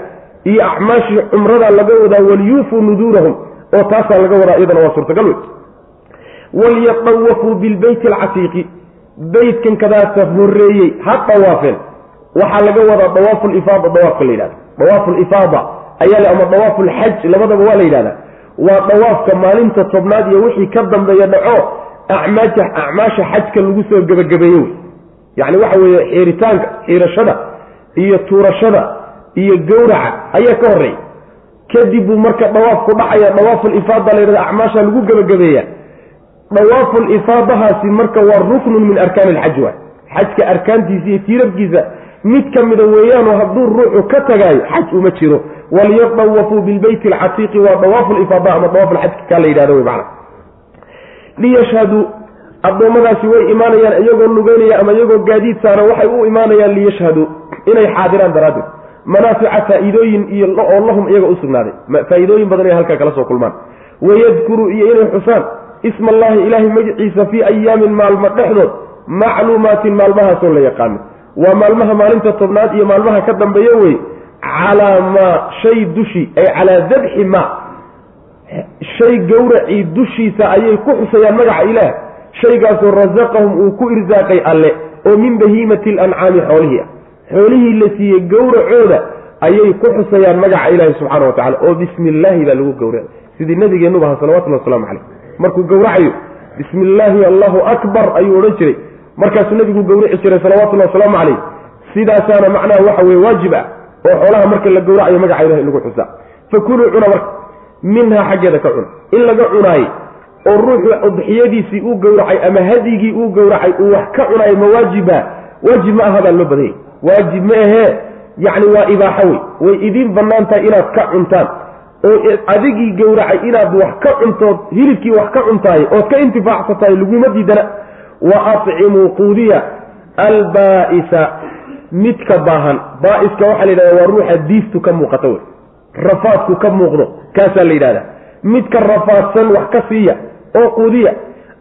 iyo acmaashii cumrada laga wadaa waliyuufuu nuduurahum oo taasaa laga wadaa iyadana waa suurtagal wey walyatawafuu bilbeyti alcatiiqi beytkan kadaasa horreeyey ha dawaafeen waxaa laga wadaa dawaafu lifaada dawaafka la yidhahda dawaafu lifaada ayaa le ama dawaafu lxaj labadaba waa la yidhahdaa. Waa dawaafka maalinta tobnaad iyo wixii ka dambeeya dhaco acmaasha acmaasha xajka lagu soo gebagabeeye wey. Yacni waxa weeye xiiritaanka xiirashada iyo tuurashada iyo gowraca ayaa ka horreeya kadib buu marka dawaafku dhacaya dawaafulifaada la yidhahda acmaasha lagu gebagabeeya dawaafulifaadahaasi marka waa ruknun min arkaani alxaj waay xajka arkaantiisa iyo tiirabkiisa mid ka mida weeyaanoo hadduu ruuxu ka tagaayo xaj uma jiro. Walyadawafuu bilbeyti alcatiiqi waa dawaafu lifaada ama dawaaf alxajka kaa la yidhahdo wey macana liyashhaduu addoommadaasi way imaanayaan iyagoo lugeynaya ama iyagoo gaadiid saara waxay u imaanayaan liyashhaduu inay xaadiraan daraaddeed. Manaafica faa-iidooyin iyo oo lahum iyaga u sugnaaday. Faa-iidooyin badan inay halkaa kala soo kulmaan. Wayadkuruu iyo inay xusaan isma allahi ilaahay magaciisa fii ayaamin maalmo dhexdood macluumaatin maalmahaasoo la yaqaano. Waa maalmaha maalinta tobnaad iyo maalmaha ka dambeeya wey calaa maa shay dushii ay calaa dabxi maa shay gowracii dushiisa ayay ku xusayaan magaca ilaah. Shaygaasoo rasaqahum uu ku irsaaqay alle oo min bahiimati alancaami xoolihii ah. Xoolihii la siiyey gowracooda ayay ku xusayaan magaca ilaahi subxaana wa tacala oo bismi illaahi baa lagu gowracay sidii nabigeennuba aha salawatullahi waslamu caleyh markuu gowracayo bismi illaahi allahu akbar ayuu odhan jiray. Markaasuu nabigu gowrici jiray salawatullahi wasalaamu caleyh sidaasaana macnaha waxa weye waajib ah oo xoolaha marka la gowracayo magaca ilahi lagu xusaa fakuluu cuna marka minhaa xaggeeda ka cuna. In laga cunaaye oo ruuxu udxiyadiisii uu gowracay ama hadyigii uu gowracay uu wax ka cunayo ma waajiba waajib ma aha baa loo badanyay waajib ma ahee. Yacni waa ibaaxo wey way idiin bannaan tahay inaad ka cuntaan oo adigii gowracay inaad wax ka cuntood hilibkii wax ka cuntahay ood ka intifaacsatahay laguma diidana. Wa acimuu quudiya albaa-isa midka baahan. Baa-iska waxaa la yidhahda waa ruuxa diiftu ka muuqato wey. Rafaadku ka muuqdo kaasaa la yidhahda midka rafaadsan wax ka siiya oo quudiya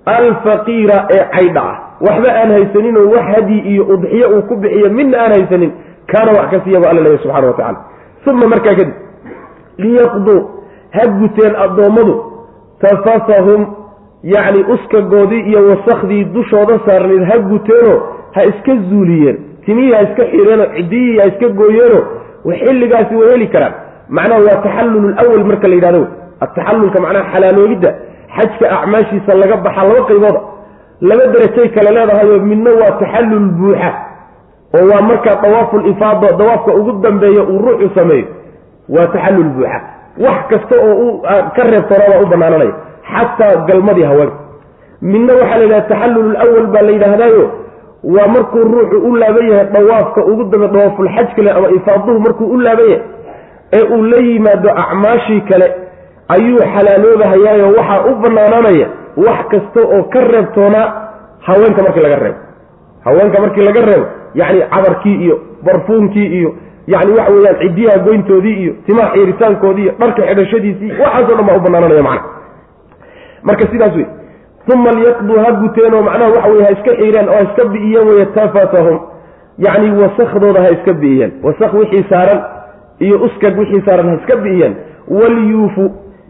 alfaqiira ee caydha ah. Waxba aan haysaninoo wax hadyi iyo udxiyo uu ku bixiyo midna aan haysanin kaana wax ka siiya bu alla leeya subxana wa tacala uma markaa kadib liyaqduu ha guteen addoommadu tafasahum yacni uskagoodii iyo wasakhdii dushooda saarnayd ha guteenoo ha iska zuuliyeen. Timihii ha iska xireenoo ciddiyihii ha iska gooyeenoo xilligaasi way heli karaan. Macnaha waa taxallul lwal marka la yidhahdo. Ataxallulka macnaha xalaaloolidda xajka acmaashiisa laga baxa laba qaybooda laba derajay kale leedahayo midna waa taxallul buuxa oo waa markaa dawaaful ifaado dawaafka ugu dambeeya uu ruuxu sameeyo waa taxallul buuxa. Wax kasta oo u ka reebtoonabaa u banaananaya xataa galmadii haweenka midna waxaa la yidhaha taxallul lwal baa la yidhaahdaayo. Waa markuu ruuxu u laaban yahay dawaafka ugu dambe dawaafulxaj kale ama ifaaduhu markuu u laaban yahay ee uu la yimaado acmaashii kale ayuu xalaaloobahayaayoo waxaa u banaananaya wax kasta oo ka reebtoonaa haweenka markii laga reebo. Haweenka markii laga reebo yacni cabarkii iyo barfuunkii iyo yacni waxa weeyaan ciddiyaha goyntoodii iyo timaha xiiritaankoodii iyo dharka xidhashadiisii waxaasoo dhan baa u banaananaya macna. Marka sidaas wey uma liyaqduu ha guteenoo macnaha waxa weye ha iska xiireen oo ha iska bi'iyeen weye tafatahum. Yacni wasakhdooda ha iska bi'iyeen wasak wixii saaran iyo uskag wixii saaran ha iska bi'iyeen walyuufu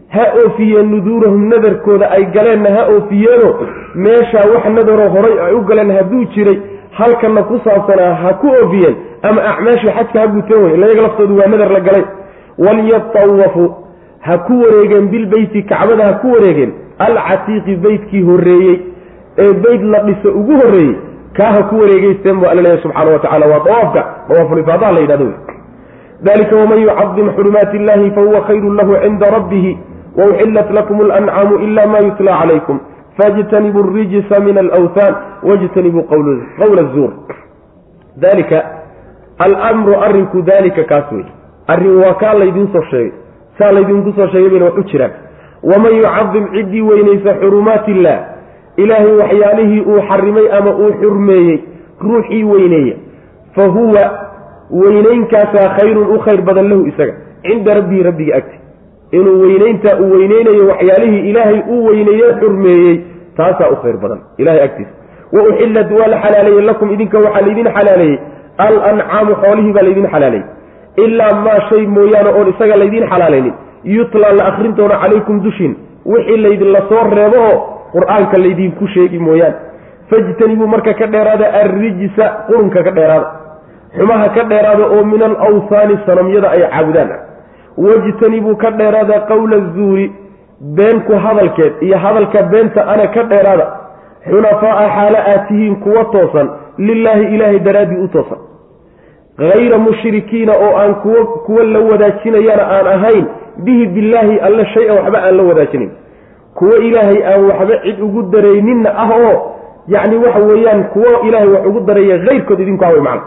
ha oofiyeen nuduurahum nadarkooda ay galeenna ha oofiyeenoo meeshaa wax nadaroo horay ay u galeen hadduu jiray halkanna ku saabsanaa ha ku oofiyeen ama acmaashii xajka ha guteen wey layaga laftoodu waa nadar la galay. Walyatawafuu ha ku wareegeen bilbeyti kacbada ha ku wareegeen alcatiiqi beytkii horreeyey. Ee beyt la dhiso ugu horreeyey kaa ha ku wareegeysteen bu alla leeyahy subxaana wa tacala waa dawaafka dawaafulifaadaha la yidhahdo wey dalika waman yucadim xurumaati illahi fahuwa khayru lahu cinda rabbihi wauxillat lakum alancaamu ila ma yutla calaykum faاjtanibuu اrijsa min alawthan wاjtanibuu qawla الzuur dalika almru arrinku dalika kaas wey arrin waa kaa laydiin soo sheegay saa laydinku soo sheegay bayna wax u jiraan waman yucadim ciddii weynaysa xurumaati illah ilaahay waxyaalihii uu xarimay ama uu xurmeeyey ruuxii weyneeya fa huwa weyneynkaasaa khayrun u khayr badan lahu isaga cinda rabbihi rabbiga agti inuu weyneyntaa uu weyneynayo waxyaalihii ilaahay uu weyneeye xurmeeyey taasaa u khayr badan ilahay agtiisa. Wa uxillat waa la xalaaleeyey lakum idinka waxaa laydin xalaaleeyey. Alancaamu xoolihii baa laydin xalaaleeyey. Ilaa maa shay mooyaane oon isaga laydin xalaalaynin. Yutla la akrin doono calaykum dushin wixii laydinla soo reebo oo qur'aanka laydinku sheegi mooyaane. Fajtanibuu marka ka dheeraada arrijsa qurunka ka dheeraada. Xumaha ka dheeraada oo min alawhaani sanamyada ay caabudaan wajtanibuu ka dheeraada qowla zuuri beenku hadalkeed iyo hadalka beenta ana ka dheeraada xunafaa'a xaalo aad tihiin kuwa toosan lilaahi ilaahay daraaddii u toosan. Hayra mushrikiina oo aan kuwa kuwa la wadaajinayana aan ahayn bihi billaahi alle shay-an waxba aan la wadaajinayn kuwo ilaahay aan waxba cid ugu darayninna ah oo yacni waxa weeyaan kuwo ilaahay wax ugu daraya hayrkood idinku awey macna.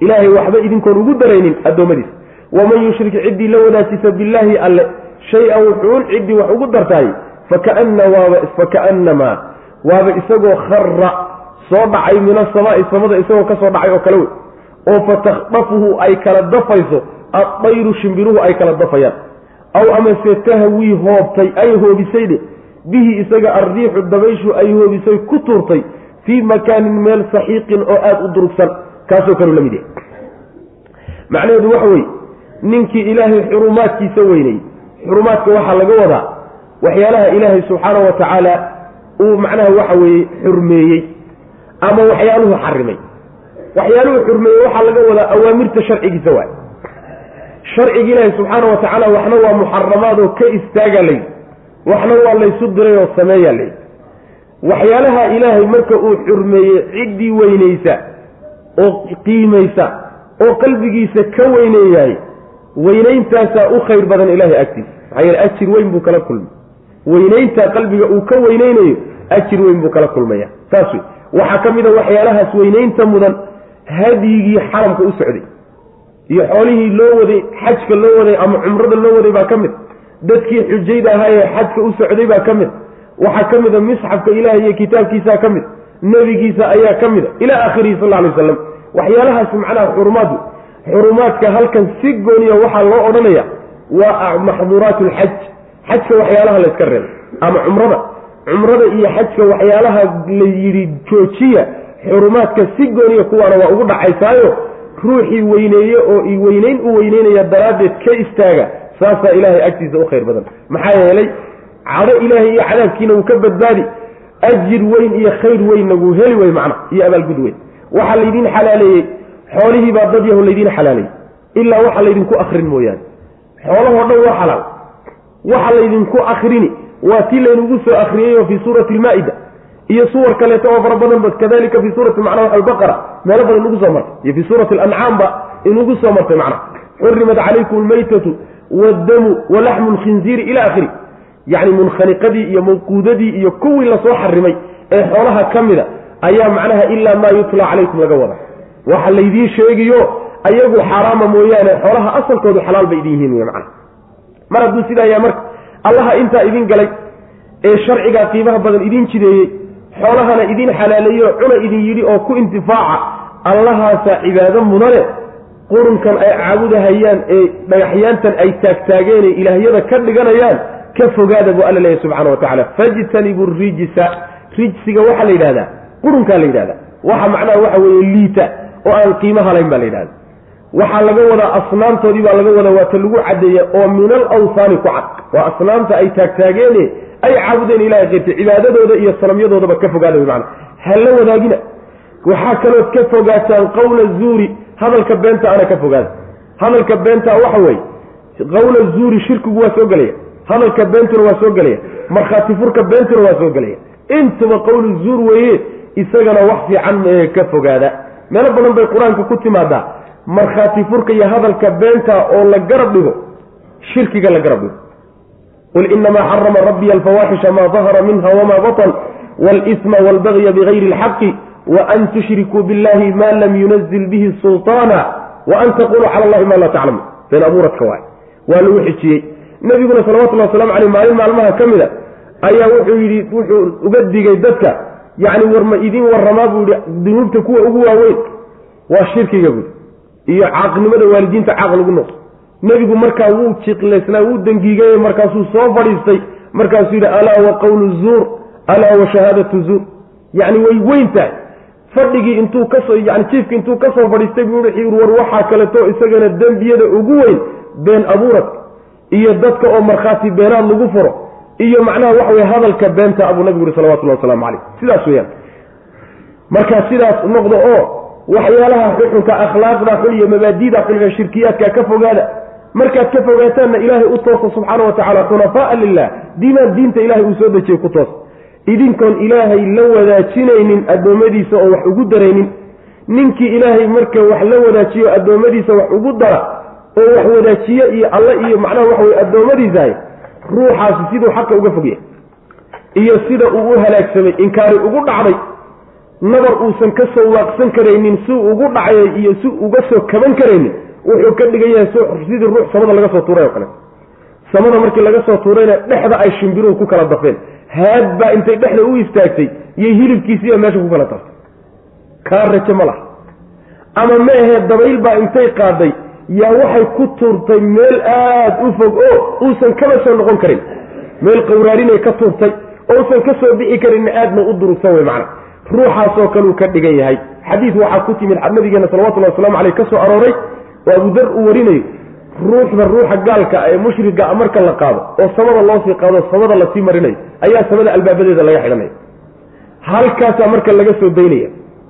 Ilaahay waxba idinkoon ugu daraynin addoommadiisa waman yushrik ciddii la wadaajisa billaahi alle shay-an wuxuun ciddii wax ugu dartaay fakaana waaba isagoo khara soo dhacay min asamaai samada isagoo ka soo dhacay oo kale wey oo fatakhdafuhu ay kala dafayso addayru shimbiruhu ay kala dafayaan aw amase tahwii hoobtay ay hoobisayde bihi isaga arriixu dabayshu ay hoobisay ku tuurtay fii makaanin meel saxiiqin oo aada u durugsan kaasoo kaleu la mid yahay macnaheedu waxa weeye ninkii ilaahay xurumaadkiisa weynay. Xurumaadka waxaa laga wadaa waxyaalaha ilaahay subxaana wa tacaala uu macnaha waxa weeye xurmeeyey ama waxyaaluhu xarimay. Waxyaaluhu xurmeeyey waxaa laga wadaa awaamirta sharcigiisa waay sharciga ilaahi subxaana wa tacaala waxna waa muxaramaad oo ka istaagaa layidhi waxna waa laysu diray oo sameeyaa layidhi waxyaalaha ilaahay marka uu xurmeeyey ciddii weynaysa oo qiimaysa oo qalbigiisa ka weyneeyahay weynayntaasaa u khayr badan ilaahay agtiisa. Maxaa yeele ajir weyn buu kala kulmay. Weynaynta qalbiga uu ka weyneynayo ajir weyn buu kala kulmaya. Saas wey waxaa ka mid a waxyaalahaas weynaynta mudan hadyigii xaramka u socday iyo xoolihii loo waday xajka loo waday ama cumrada loo waday baa ka mid. Dadkii xujayda ahaa ee xajka u socday baa ka mid. Waxaa ka mid a misxafka ilaah iyo kitaabkiisaa ka mid. Nebigiisa ayaa ka mid a ilaa aakhirihi sal alay waslam waxyaalahaas macnaha xurumaadu xurumaadka halkan si gooniya waxaa loo odhanaya waa maxduuraat lxaj xajka waxyaalaha layska reebay ama cumrada. Cumrada iyo xajka waxyaalaha la yidhi joojiya xurumaadka si gooniya kuwaana waa ugu dhacaysaayo ruuxii weyneeye oo i weyneyn u weyneynaya daraaddeed ka istaaga saasaa ilaahay agtiisa u khayr badan. Maxaa yeelay cadho ilaahay iyo cadaabkiina wuu ka badbaadi. Ajir weyn iyo khayr weynna wuu heli wey macna iyo abaalgud weyn. Waxaa laydiin xalaaleeyey xoolihii baa dad yahu laydiin xalaaleeyey ilaa waxa laydinku akrin mooyaane. Xoolahoo dhan waa xalaal. Waxa laydinku akrini waa tii laynugu soo akriyey oo fii suurati almaa-ida iyo suwar kaleeto oo fara badan ba kadalika fii suurati macnaa albaqara meelo badan inugu soo martay. Iyo fii suurati alancaamba inugu soo martay macna xurimat calaykum almaytatu waaddamu walaxmu lkhinziiri ila akhiri yacni munkhaniqadii iyo mawquudadii iyo kuwii la soo xarimay ee xoolaha ka mida ayaa macnaha ilaa maa yutla calaykum laga wada waxa laydiin sheegiyo ayagu xaaraama mooyaane xoolaha asalkoodu xalaal bay idin yihiin macana mar hadduu sidaa yaa marka allaha intaa idin galay ee sharcigaa qiimaha badan idin jideeyey xoolahana idin xalaaleeyo cuna idin yidhi oo ku intifaaca allahaasaa cibaado mudane qurunkan ay caabudahayaan ee dhagaxyaantan ay taagtaageenee ilaahyada ka dhiganayaan ka fogaada buu alla leeyahy subxana wa tacala fajtanibu rijsa rijsiga waxaa la yidhahdaa qurunkaa la yidhahda waxa macnaha waxa weeye liita oo aan qiimaha layn baa la yidhahda waxaa laga wadaa asnaamtoodii baa laga wadaa waata lagu caddeeya oo min al awsaani ku cad. Waa asnaamta ay taagtaageene ay caabudeen ilahay keyrta cibaadadooda iyo sanamyadoodaba ka fogaada wy maana ha la wadaagina. Waxaa kalood ka fogaataan qawla zuuri hadalka beenta ana ka fogaada. Hadalka beenta waxa weeye qawla zuuri shirkigu waa soo gelaya. Hadalka beentuna waa soo gelaya. Markhaati furka beentuna waa soo gelaya. Intuba qawlu zuur weeye isagana wax fiican mee ka fogaada meelo badan bay qur'aanka ku timaadaa markhaati furka iyo hadalka beenta oo la garab dhigo shirkiga la garab dhigo. qul inamaa xarama rabbiya alfawaaxisha maa dahara minha wama batan walisma walbagya bigayri alxaqi waan tushrikuu billahi ma lam yunazil bihi sulطaana waan taquluu cala allahi ma laa taclamu been abuuradka waay waa lagu xijiyey. Nabiguna salawatullahi waslamu caleyh maalin maalmaha ka mid a ayaa wuxuu yidhi wuxuu uga digay dadka yacni war ma idin warramaa buu yihi dunuubta kuwa ugu waaweyn. Waa shirkiga buui iyo caaqnimada waalidiinta caaq lagu noqo nebigu markaa wuu jiqlaysnaa wuu dangiigay markaasuu soo fadhiistay. Markaasuu yidhi alaa wa qawlu zuur alaa wa shahaadatu zuur. Yacni way weyn tahay. Fadhigii intuu ka soo yani jiifki intuu ka soo fadhiistay buu yidhi war waxaa kaleto isagana dembiyada ugu weyn been abuurad. Iyo dadka oo markhaati beenaad lagu furo iyo macnaha waxa weye hadalka beenta abuu nabigu yuri salawatullahi wasalaamu caleyh sidaas weyaan marka sidaas noqdo oo waxyaalaha xuxunka akhlaaqda xun iyo mabaadida xun shirkiyaadka ka fogaada markaad ka fogaataanna ilaahay u toosa subxaana wa tacala xunafaaa lilah diimaan diinta ilahay uu soo dejiyey ku toos idinkoon ilaahay la wadaajinaynin addoommadiisa oo wax ugu daraynin. Ninkii ilaahay marka wax la wadaajiyo addoommadiisa wax ugu dara oo wax wadaajiye iyo alle iyo macnaha waxa weye addoommadiisahay ruuxaasi siduu xaqa uga fogyahay iyo sida uu u halaagsamay inkaari ugu dhacday nabar uusan ka soo waaqsan karaynin si ugu dhacay iyo si uga soo kaban karaynin wuxuu ka dhigan yahay sidii ruux samada laga soo tuuray oo kale. Samada markii laga soo tuurayna dhexda ay shimbiruhu ku kala dafeen. Haad baa intay dhexda u istaagtay iyo hilibkiisiiba meesha ku kala daftay kaa raje ma laha. Ama ma ahee dabayl baa intay qaaday yaa waxay ku tuurtay meel aada u fog oo uusan kaba soo noqon karin. Meel qawraarinay ka tuurtay oo uusan ka soo bixi karinna aadna u durugsan wey macna. Ruuxaasoo kaleu ka dhigan yahay. Xadiis waxaa ku timid nabigeena salawatullahi waslamu caleyh ka soo arooray oo abudar uu warinayo ruuxda ruuxa gaalka ee mushriga marka la qaado oo samada loosii qaado samada la sii marinayo ayaa samada albaabadeeda laga xidhanaya. Halkaasaa marka laga soo daynaya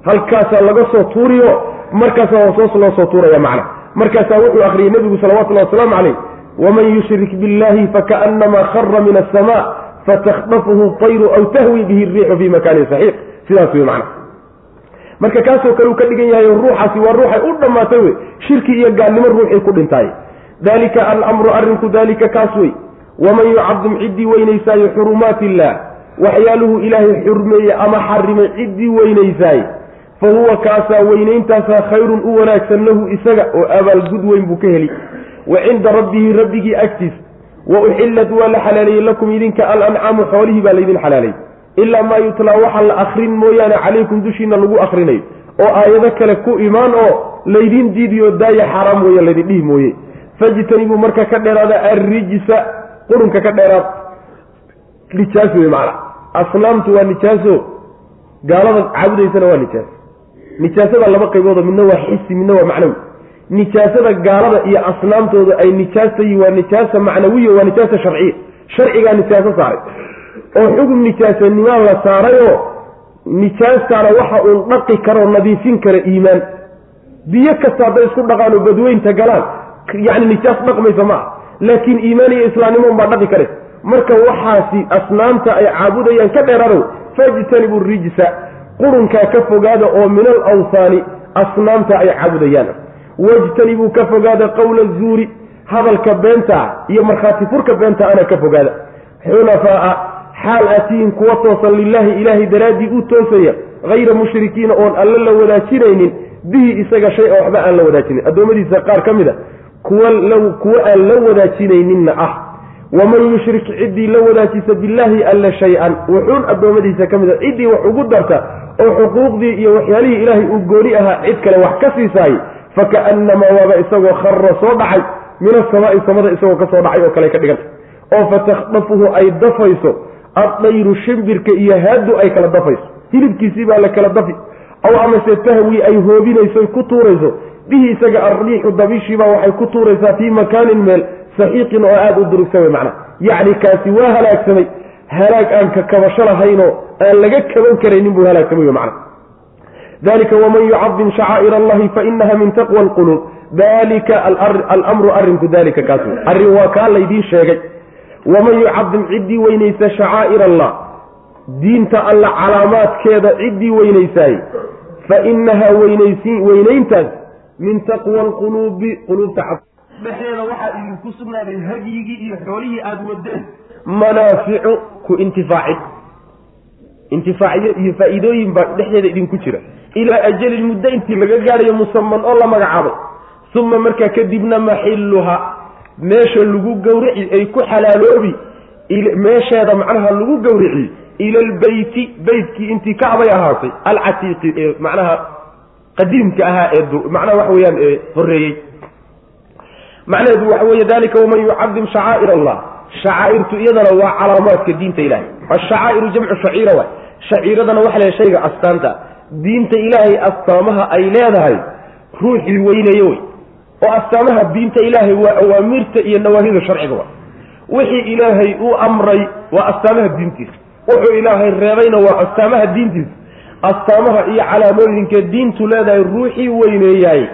halkaasaa laga soo tuuriyo markaasaa hoos loo soo tuuraya macna markaasaa wuxuu akhriyey nebigu salawatullahi wasalaamu caleyh waman yushrik billahi fakaanamaa khara min asama fatakdafuhu tayru aw tahwi bihi riixu fi makanin saxiix. Sidaas wey macna marka kaasoo kale uu ka dhigan yahay ruuxaasi waa ruuxay u dhammaatay wey shirki iyo gaalnimo ruuxii ku dhintaay. Dalika alamru arrinku dalika kaas wey waman yucadim ciddii weynaysaayo xurumaat illaah waxyaaluhu ilaahay xurmeeye ama xarimay ciddii weynaysaaye fa huwa kaasaa weynayntaasa khayrun u wanaagsan lahu isaga oo abaalgud weyn buu ka heli. Wa cinda rabbihi rabbigii agtiisa. Wa uxillat waa la xalaaleeyey lakum idinka alancaamu xoolihii baa laydin xalaalay ilaa maa yutlaa waxa la akrin mooyaane calaykum dushiina lagu akrinayo oo aayado kale ku imaan oo laydin diidiyo daaya xaaraam weeye laydin dhihi mooye. Fajtanibuu marka ka dheeraada arrijsa qurunka ka dheeraad. Nijaas wey macana asnaamtu waa nijaaso. Gaalada caabudaysana waa nijaas nijaasada laba qayboodo midna waa xisi midna waa macnawi. Nijaasada gaalada iyo asnaamtooda ay nijaastayi waa nijaasa macnawiya waa nijaasa sharciya. Sharcigaa nijaaso saaray. Oo xugum nijaasanimaa la saarayoo nijaastaana waxa uun dhaqi karoo nadiifin kara iimaan. Biyo kasta hadday isku dhaqaan oo badweynta galaan yacni nijaas dhaqmaysa ma ah laakiin iimaan iyo islaamnimo unbaa dhaqi kare marka waxaasi asnaamta ay caabudayaan ka dheeraanow fajtanibu rijsa qurunkaa ka fogaada oo min al awsaani asnaamta ay caabudayaan wajtanibuu ka fogaada qowla zuuri hadalka beenta iyo markhaati furka beenta ana ka fogaada. Xunafaa'a xaal atiyin kuwa toosan lilaahi ilaahay daraaddii u toosaya hayra mushrikiina oon alla la wadaajinaynin bihi isaga shay oo waxba aan la wadaajinin. Addoommadiisa qaar ka mid a kuwa aan la wadaajinayninna ah waman yushrik ciddii la wadaajisa billaahi alla shay-an wuxuun addoommadiisa ka mid a ciddii wax ugu darta oo xuquuqdii iyo waxyaalihii ilaahay uu gooni ahaa cid kale wax ka siisaayey fakaannamaa waaba isagoo khara soo dhacay min asamaai samada isagoo ka soo dhacay oo kale ka dhiganta oo fatakhdafuhu ay dafayso addayru shimbirka iyo haadu ay kala dafayso hilibkiisii baa la kala dafi aw amase tahwi ay hoobinayso ku tuurayso bihi isaga arriixu dabishiibaa waxay ku tuuraysaa fii makaanin meel saxiiqin oo aada u durugsan wey macna yacni kaasi waa halaagsamay. Halaag aan ka kabasho lahaynoo aan laga kaban karaynin buu halaagsamay wey macna dalika waman yucadim shacaa'ir allahi fainaha min taqwa alquluub. Dalika alamru arrinku dalika kaas wey arrin waa kaa laydiin sheegay. Waman yucadim ciddii weynaysa shacaa'ir allah diinta alla calaamaadkeeda ciddii weynaysaay fa inahaa weynayntaas min taqwa alquluubi quluubta dhexeeda waxaa idinku sugnaaday hadyigii iyo xoolihii aada wadeen manaaficu ku intifaacid intifaacyo iyo faa-iidooyin baa dhexdeeda idinku jira. Ilaa ajalin muddo intii laga gaadhayo musaman oo la magacaabay uma markaa kadibna maxilluha meesha lagu gawrici ay ku xalaaloobi meesheeda macnaha lagu gawrici ila albeyti beytkii intii kacbay ahaatay alcatiiqi ee macnaha qadiimka ahaa ee macnaha waxa weyaan ee horeeyey macnaheedu waxa weeye dalika waman yucadim shacaa'ir allah. Shacaa'irtu iyadana waa calaamaadka diinta ilahay ashacaa'iru jamcu shaciira waay. Shaciiradana waxa la shayga astaanta. Diinta ilaahay astaamaha ay leedahay ruuxii weynaye wey oo astaamaha diinta ilaahay waa awaamirta iyo nawaahida sharciga wa wixii ilaahay uu amray waa astaamaha diintiisa. Wuxuu ilaahay reebayna waa astaamaha diintiisa. Astaamaha iyo calaamooyinka diintu leedahay ruuxii weyneeyahay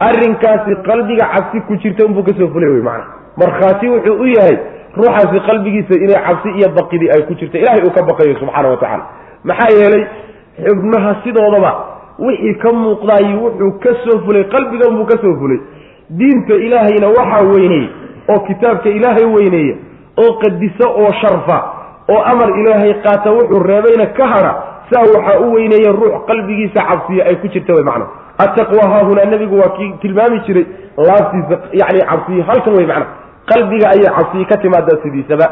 arrinkaasi qalbiga cabsi ku jirta unbuu ka soo fulay wey macana markhaati wuxuu u yahay ruuxaasi qalbigiisa inay cabsi iyo baqidii ay ku jirta. Ilahay uu ka baqayo subxaana wa tacaala. Maxaa yeelay xubnaha sidoodaba wixii ka muuqdaay wuxuu ka soo fulay qalbigan buu ka soo fulay. Diinta ilaahayna waxaa weyneeye oo kitaabka ilaahay weyneeya oo qadiso oo sharfa oo amar ilaahay qaata wuxuu reebayna ka hadha saa waxaa u weyneeya ruux qalbigiisa cabsiya ay ku jirta wey macna attaqwa haahunaa nebigu waa kii tilmaami jiray laabtiisa yani cabsiya halkan wey macna qalbiga ayay cabsiyi ka timaadaa sidiisaba.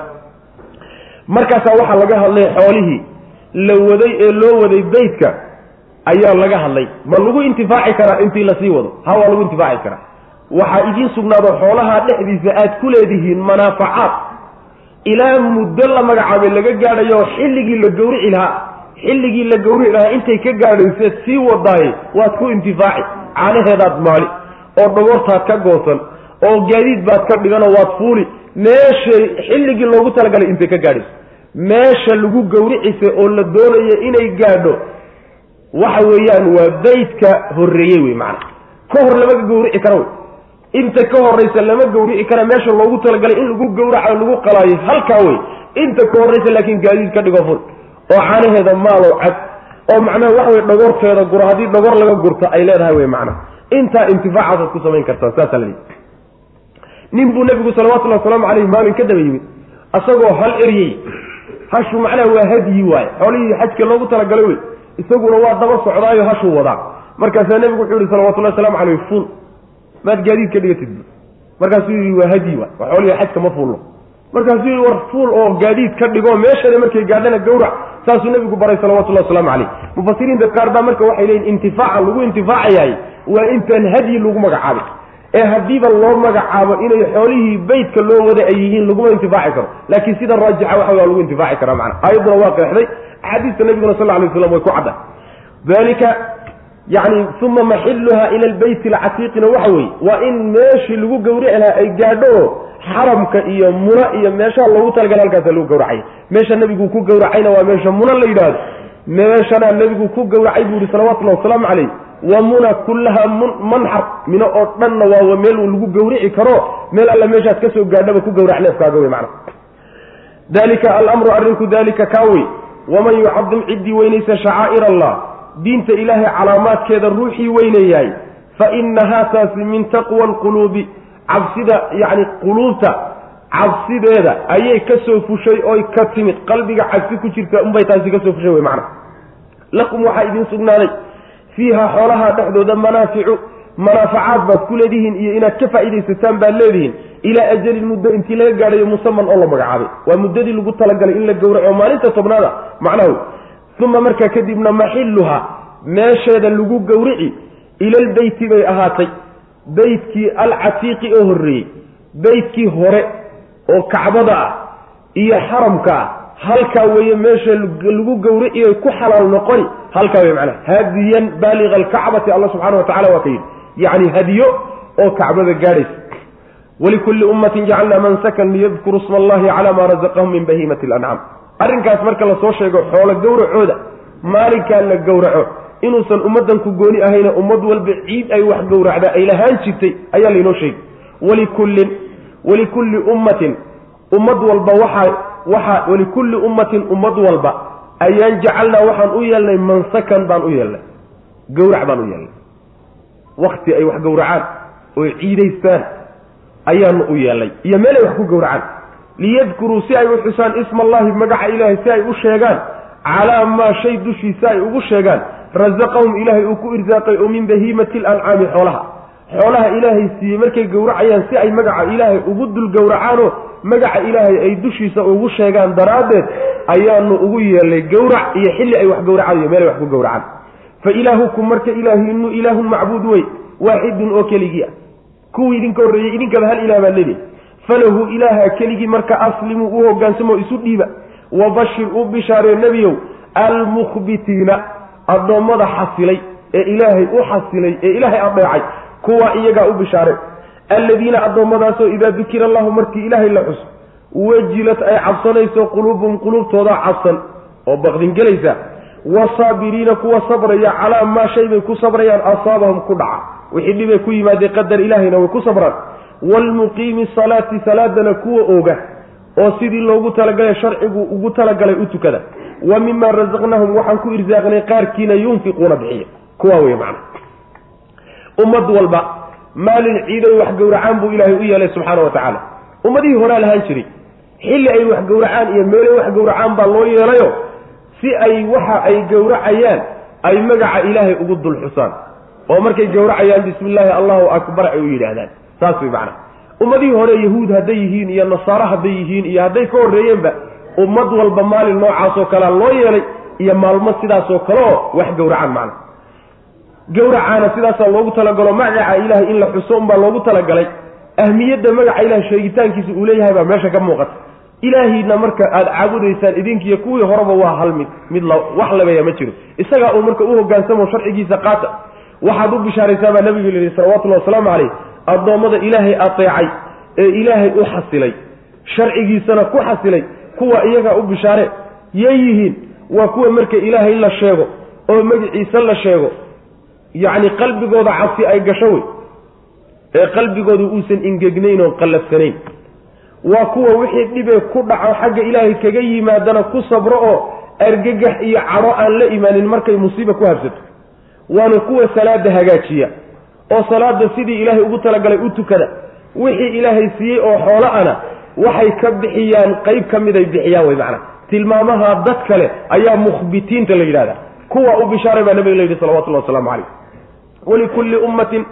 Markaasaa waxaa laga hadlay xoolihii la waday ee loo waday beytka ayaa laga hadlay. Ma lagu intifaaci karaa intii la sii wado? Ha waa lagu intifaaci karaa. Waxaa idiin sugnaado xoolaha dhexdiisa aad ku leedihiin manaafacaad. Ilaa muddo la magacaabay laga gaadhayo xilligii la gawrici lahaa xilligii la gawrici lahaa intay ka gaadhayseed sii wadaaye waad ku intifaaci. Caanaheedaad maali oo dhogortaad ka goosan oo gaadiid baad ka dhiganoo waad fuuli. Meeshay xilligii loogu talagalay intay ka gaadhayso. Meesha lagu gawricisa oo la doonayo inay gaadho waxa weeyaan waa beytka horreeyey wey macana. Ka hor lama gawrici kara wey. Inta ka horraysa lama gawrici kara meesha loogu talagalay in lagu gawraco lagu qalaayo halkaa wey. Inta ka horraysa laakiin gaadiid ka dhigo ful oo caanaheeda maalow cad oo macnaha waxa wey dhogorteeda guro haddii dhogor laga gurto ay leedahay wey macana intaa intifaacaadaad ku samayn kartaa saasaa la nin buu nebigu salawatullhi wasalaamu caleyh maalin ka daba yimid asagoo hal eryey. Hashu macnaha waa hadyi waaye xoolihii xajka loogu talagalay wey isaguna waa daba socdaayo hashuu wadaa. Markaasaa nebigu wuxuu yihi salawatullahi waslamu caleyh fuul maad gaadiid ka dhigatid. Markaasuu yidhi waa hadyi waay waa xoolihii xajka ma fuulno. Markaasuu yidhi war fuul oo gaadiid ka dhigo meeshada markay gaadhana gawrac saasuu nebigu baray salawatullahi waslamu caleyh mufasiriinta qaar baa marka waxay leeyihiin intifaaca lagu intifaacayahay waa intaan hadyi lagu magacaabay. Ee haddiiba loo magacaabo inay xoolihii beytka loo wada ay yihiin laguma intifaaci karo. Laakiin sida raajixa waxa waa lagu intifaaci karaa macana aayadduna waa qeexday. Axaadiista nabiguna sal alay waslam way ku cadda. Dalika yani uma maxiluha ila lbeyti alcatiiqina waxa weeye waa in meeshii lagu gawrici lahaa ay gaadho xaramka iyo muna iyo meeshaha loogu talagala halkaasa lagu gawracay. Meesha nebigu ku gawracayna waa meesha muna la yidhaahdo. Meeshanaa nebigu ku gawracay buu yihi salawatullahi wasalaamu calayh wa muna kullaha manxar mino oo dhanna waa meel lagu gawrici karo meel alla meeshaad ka soo gaadhaba ku gawrac neefkaaga wey macna. Dalika alamru arrinku dalika kaa wey waman yucadim ciddii weynaysa shacaa'ir allah diinta ilaahay calaamaadkeeda ruuxii weynayahay. Fa inahaa taasi min taqwa alquluubi. Cabsida yacni quluubta cabsideeda ayay ka soo fushay oy ka timid. Qalbiga cabsi ku jirta unbay taasi ka soo fushay wey macna. Lakum waxaa idin sugnaaday fiiha xoolaha dhexdooda manaaficu manaafacaad baad ku leedihiin iyo inaad ka faa'iidaysataan baad leedihiin. Ilaa ajalin muddo intii laga gaadhayo musaman oo la magacaabay. Waa muddadii lagu talagalay in la gowraco maalinta tobnaada macnahu uma markaa kadibna maxiluha meesheeda lagu gowrici ilalbeyti bay ahaatay. Beytkii alcatiiqi oo horreeyey beytkii hore oo kacbada ah iyo xaramka ah halkaa weeye meesha lagu gowriciyo ku xalaal noqoni halkaa wey macnaha hadiyan baaliga alkacbati alla subxana wa tacala waa ka yidhi. Yacni hadiyo oo kacbada gaadhaysa. Walikulli ummatin jacalnaa mansakan liyadkuruu sma allahi calaa maa razaqahum min bahiimati alancaam arrinkaas marka la soo sheego xoolo gowracooda maalinkaa la gowraco. Inuusan ummaddan ku gooni ahayna ummad walba ciid ay wax gowracdaa ay lahaan jirtay ayaa laynoo sheegay. Walikullin walikulli ummatin ummad walba waxaa waxaa walikulli ummatin ummad walba. Ayaan jacalnaa waxaan u yeelnay mansakan baan u yeelnay gowrac baan u yeelnay. Wakti ay wax gowracaan oy ciidaystaan ayaanu u yeelnay. Iyo meel ay wax ku gowracaan liyadkuruu si ay u xusaan isma allahi magaca ilaahay si ay u sheegaan calaa maa shay dushiisa ay ugu sheegaan rasaqahum ilaahay uu ku irsaaqay oo min bahiimati lancaami xoolaha. Xoolaha ilaahay siiyey markay gowracayaan si ay magaca ilaahay ugu dul gowracaanoo magaca ilaahay ay dushiisa ugu sheegaan daraaddeed ayaanu ugu yeelnay gowrac iyo xilli ay wax gowracaan iyo meel ay wax ku gowracaan. Fa ilaahukum marka ilaahiinu ilaahun macbuud wey waaxidun oo keligii ah kuwii idinka horreeyey idinkaba hal ilaah baad leedihi falahu ilaaha keligii marka aslimuu u hogaansamo isu dhiiba wabashir u bishaaree nebiyow almukhbitiina addoommada xasilay ee ilaahay u xasilay ee ilaahay adeecay kuwa iyagaa u bishaare. Alladiina addoommadaasoo idaa dukira allahu markii ilaahay la xuso wajilad ay cabsanayso quluubuhum quluubtoodaa cabsan oo baqdingelaysa. Wasaabiriina kuwa sabraya calaa maa shay bay ku sabrayaan asaabahum ku dhaca. Wixii dhibay ku yimaadee qadar ilaahayna way ku sabraan waalmuqiimi salaati salaadana kuwa ooga oo sidii loogu talagalay sharcigu ugu talagalay u tukada wa mima rasaqnahum waxaan ku irsaaqnay qaarkiina yunfiquuna bixiya kuwaa wey macna ummad walba maalin ciiday wax gowracaan buu ilaahay u yeelay subxaana wa tacaala ummadihii horaa lahaan jiray xilli ay wax gowracaan iyo meelay wax gowracaan baa loo yeelayo si ay waxa ay gowracayaan ay magaca ilaahay ugu dul xusaan oo markay gowracayaan bismi illaahi allahu akbar ay u yidhaahdaan saas way macna ummadihii hore yahuud hadday yihiin iyo nasaaro hadday yihiin iyo hadday ka horreeyeenba ummad walba maalin noocaasoo kalea loo yeelay iyo maalmo sidaasoo kale oo wax gowracaan macna gowracaana sidaasaa loogu talagalo magaca ilaahay in la xuso unbaa loogu talagalay. Ahmiyadda magaca ilahay sheegitaankiisa uu leeyahay baa meesha ka muuqata. Ilaahiina marka aada caabudaysaan idinkiiyo kuwii horeba waa hal mid mid la wax labeeya ma jiro. Isagaa uu marka u hogaansamo sharcigiisa qaata. Waxaad u bishaaraysaa baa nabigu yihi salawatullahi wasalaamu caleyh addoommada ilaahay ateecay ee ilaahay u xasilay sharcigiisana ku xasilay kuwa iyagaa u bishaare yay yihiin waa kuwa marka ilaahay la sheego oo magiciisa la sheego. Yacni qalbigooda cabsi ay gasho wey ee qalbigooda uusan ingegnayn oon qallafsanayn. Waa kuwa wixii dhibee ku dhaco xagga ilaahay kaga yimaadana ku sabro oo argagax iyo cadho aan la imaanin markay musiiba ku habsato. Waana kuwa salaada hagaajiya oo salaada sidii ilaahay ugu talagalay u tukada. Wixii ilaahay siiyey oo xoolo ana waxay ka bixiyaan qeyb ka miday bixiyaan wey macana tilmaamaha dad kale ayaa mukhbitiinta la yidhahda kuwa u bishaaray baa nabiga la yidhi salawatullahi waslamu calayh. Walikulli ummatin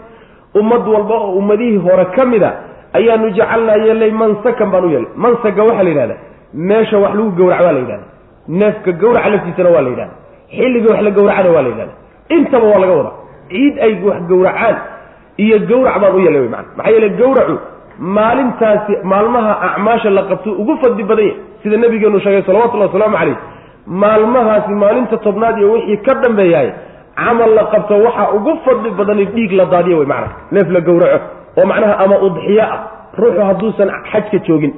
ummad walba oo ummadihii hore ka a ayaanu jacalnaa yeelnay mansakan baan u yeelnay mansaga waxaa la yidhahda meesha wax lagu gawrac baa la yidhahda neefka gawraca laftiisana waa la yidhahda xilliga wax la gawracana waa la yidhahda intaba waa laga wadaa ciid ay wax gawracaan iyo gawrac baan u yeelnay wy maana maxaa yeele gawracu maalintaasi maalmaha acmaasha la qabto ugu fadli badan yahy sida nabigeenu sheegay salawatullahi wasalaamu calayh maalmahaasi maalinta tobnaad iyo wixii ka dambeeyaay camal la qabto waxaa ugu fadli badan dhiig la daadiyo wey macana neef la gawraco oo macnaha ama udxiyo ah ruuxu hadduusan xajka joogin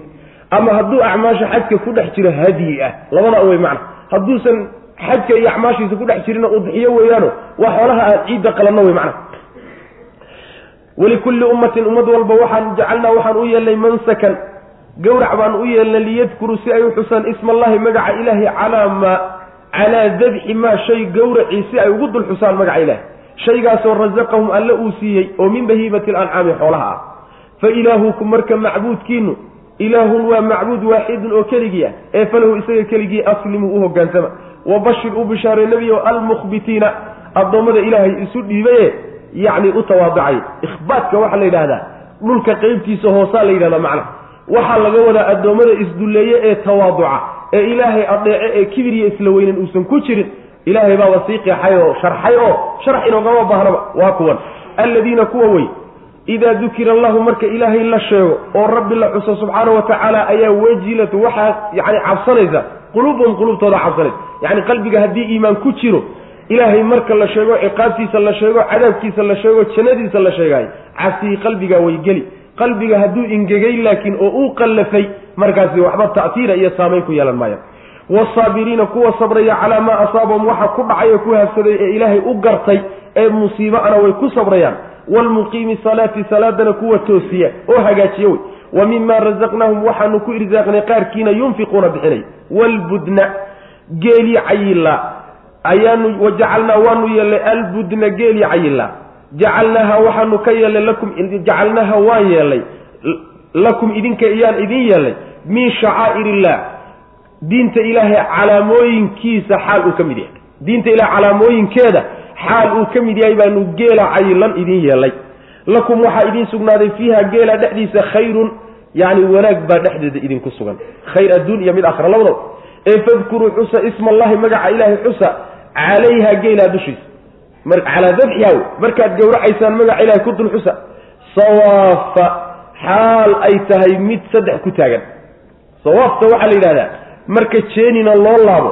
ama hadduu acmaasha xajka ku dhex jiro hadyi ah labada wey macna. Hadduusan xajka iyo acmaashiisa ku dhex jirina udxiyo weeyaano waa xoolaha aan ciidda qalanno wey macna walikulli ummatin ummad walba waxaan jacalnaa waxaan u yeelnay mansakan. Gawrac baan u yeelnay liyadkuruu si ay u xusaan isma allahi magaca ilaahi calaa maa calaa dabxi maa shay gawracii si ay ugu dul xusaan magaca ilaahi. Shaygaasoo rasaqahum alle uu siiyey oo min bahiimati alancaami xoolaha ah. Fa ilaahukum marka macbuudkiinu ilaahun waa macbuud waaxidun oo keligii ah ee falahu isaga keligii aslimuu u hogaansama wabashir u bishaarey nebiyo almukhbitiina addoommada ilaahay isu dhiibaye yacni u tawaadacay ikhbaadka waxaa la yidhahdaa dhulka qeybtiisa hoosaa la yidhahdaa macna. Waxaa laga wadaa addoommada isdulleeye ee tawaaduca ee ilaahay adeece ee kibir iyo isla weynan uusan ku jirin. Ilaahay baaba sii qeexay oo sharxay oo sharx inoogama baahnaba waa kuwan. Alladiina kuwa wey idaa dukira allahu marka ilaahay la sheego oo rabbi la xuso subxaana wa tacaala ayaa wajilat waxaa yani cabsanaysa quluubahum quluubtooda cabsanaysa yacni qalbiga haddii iimaan ku jiro ilaahay marka la sheego ciqaabtiisa la sheego cadaabkiisa la sheego jannadiisa la sheegaayo cabsigii qalbigaa way geli. Qalbiga hadduu ingegay laakiin oo uu qallafay markaasi waxba ta'tiira iyo saamayn ku yeelan maaya waasaabiriina kuwa sabraya calaa maa asaabahum waxa ku dhacay oo ku habsaday ee ilaahay u gartay ee musiibo-ana way ku sabrayaan. Waalmuqiimi salaati salaadana kuwa toosiya oo hagaajiya wey wa mima razaqnaahum waxaanu ku irsaaqnay qaarkiina yunfiquuna bixinay. Waalbudna geeli cayila ayaanu wajacalnaa waanu yeelnay albudna geeli cayila jacalnaaha waxaanu ka yeelnay lakum jacalnaaha waan yeelnay. Lakum idinka iyaan idin yeelnay. Min shacaa'ir diinta ilaahay calaamooyinkiisa xaal uu ka mid yahay. Diinta ilahay calaamooyinkeeda xaal uu ka mid yahay baanu geela cayilan idin yeelay lakum waxaa idiin sugnaaday fiiha geela dhexdiisa khayrun yacni wanaag baa dhexdeeda idinku sugan. Khayr adduun iyo mid akhra labadaba ee fadkuruu xusa isma allahi magaca ilaahay xusa calayha geelaa dushiisa. Calaa dabxiha markaad gowracaysaan magaca ilahay ku dul xusa sawaafa xaal ay tahay mid saddex ku taagan. Sawaafta waxaa la yidhahdaa marka jeenina loo laabo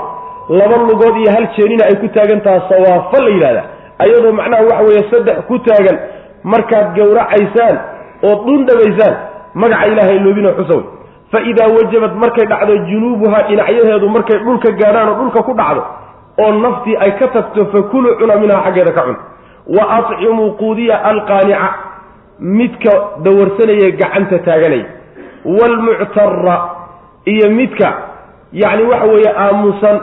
laba lugood iyo hal jeenina ay ku taagan taha sawaafo la yidhahdaa ayadoo macnaha waxa weeye saddex ku taagan markaad gowracaysaan ood dhundhabaysaan magaca ilaahay loobina xusaw fa idaa wajabad markay dhacdo junuubuhaa dhinacyaheedu markay dhulka gaadhaan oo dhulka ku dhacdo oo naftii ay ka tagto fakuluu cuna minhaa xaggeeda ka cun. Wa atcimuu quudiya alqaanica midka dawarsanaya gacanta taaganaya. Waalmuctara iyo midka yacni waxa weeye aamusan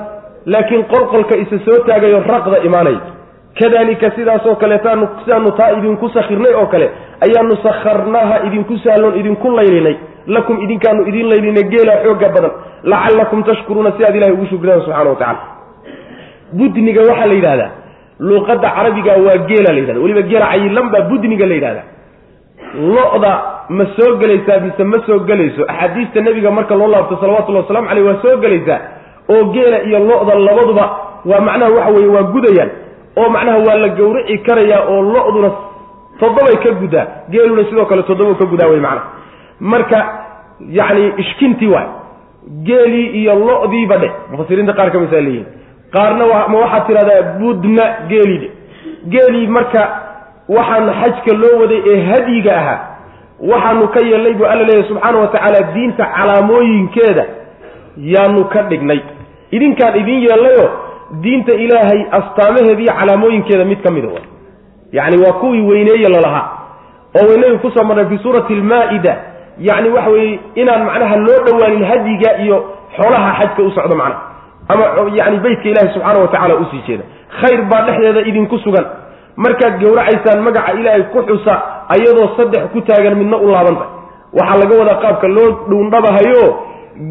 laakiin qolqolka isa soo taagayo raqda imaanaya kadalika sidaasoo kaleetaanu sidaanu taa idinku sakhirnay oo kale ayaanu sakharnaaha idinku sahloon idinku laylinay. Lakum idinkaanu idin laylinay geelaa xooga badan. Lacallakum tashkuruuna si aad ilahay ugu shukridaan subxana wa tacala budniga waxaa la yidhahdaa luuqadda carabiga waa geela la yidhahda weliba geela cayilan baa budniga la yidhahda lo-da ma soo gelaysaa mise ma soo gelayso axaadiista nebiga marka loo laabto salawatullahi wasalamu caleyh waa soo gelaysaa oo geela iyo lo-da labaduba waa macnaha waxa weye waa gudayaan oo macnaha waa la gawrici karayaa oo lo-duna toddobay ka gudaa geeluna sidoo kale toddoba ka gudaa wey macnaha. Marka yacni ishkintii waay. Geelii iyo lo-diiba dhe mufasiriinta qaar ka misaa leeyihiin qaarna ma waxaad tidhahdaa budna geelidhe geelii marka waxaanu xajka loo waday ee hadyiga ahaa waxaanu ka yeelnay buu alla leeyahy subxaana wa diinta calaamooyinkeeda yaanu ka dhignay. Idinkaan idin yeelnayoo diinta ilaahay astaamaheeda iyo calaamooyinkeeda mid ka mida yacni waa kuwii weyneeye lalahaa oo weynabi ku soo marnay fii suurati almaa-ida yacni waxa weeye inaan macnaha loo dhowaanin hadyiga iyo xoolaha xajka u socdo macnaha ama yani beytka ilaahi subxaana wa tacala u sii jeeda. Khayr baa dhexdeeda idinku sugan. Markaad gowracaysaan magaca ilaahay ku xusa ayadoo saddex ku taagan midna u laabantay waxaa laga wadaa qaabka loo dhuundhabahayo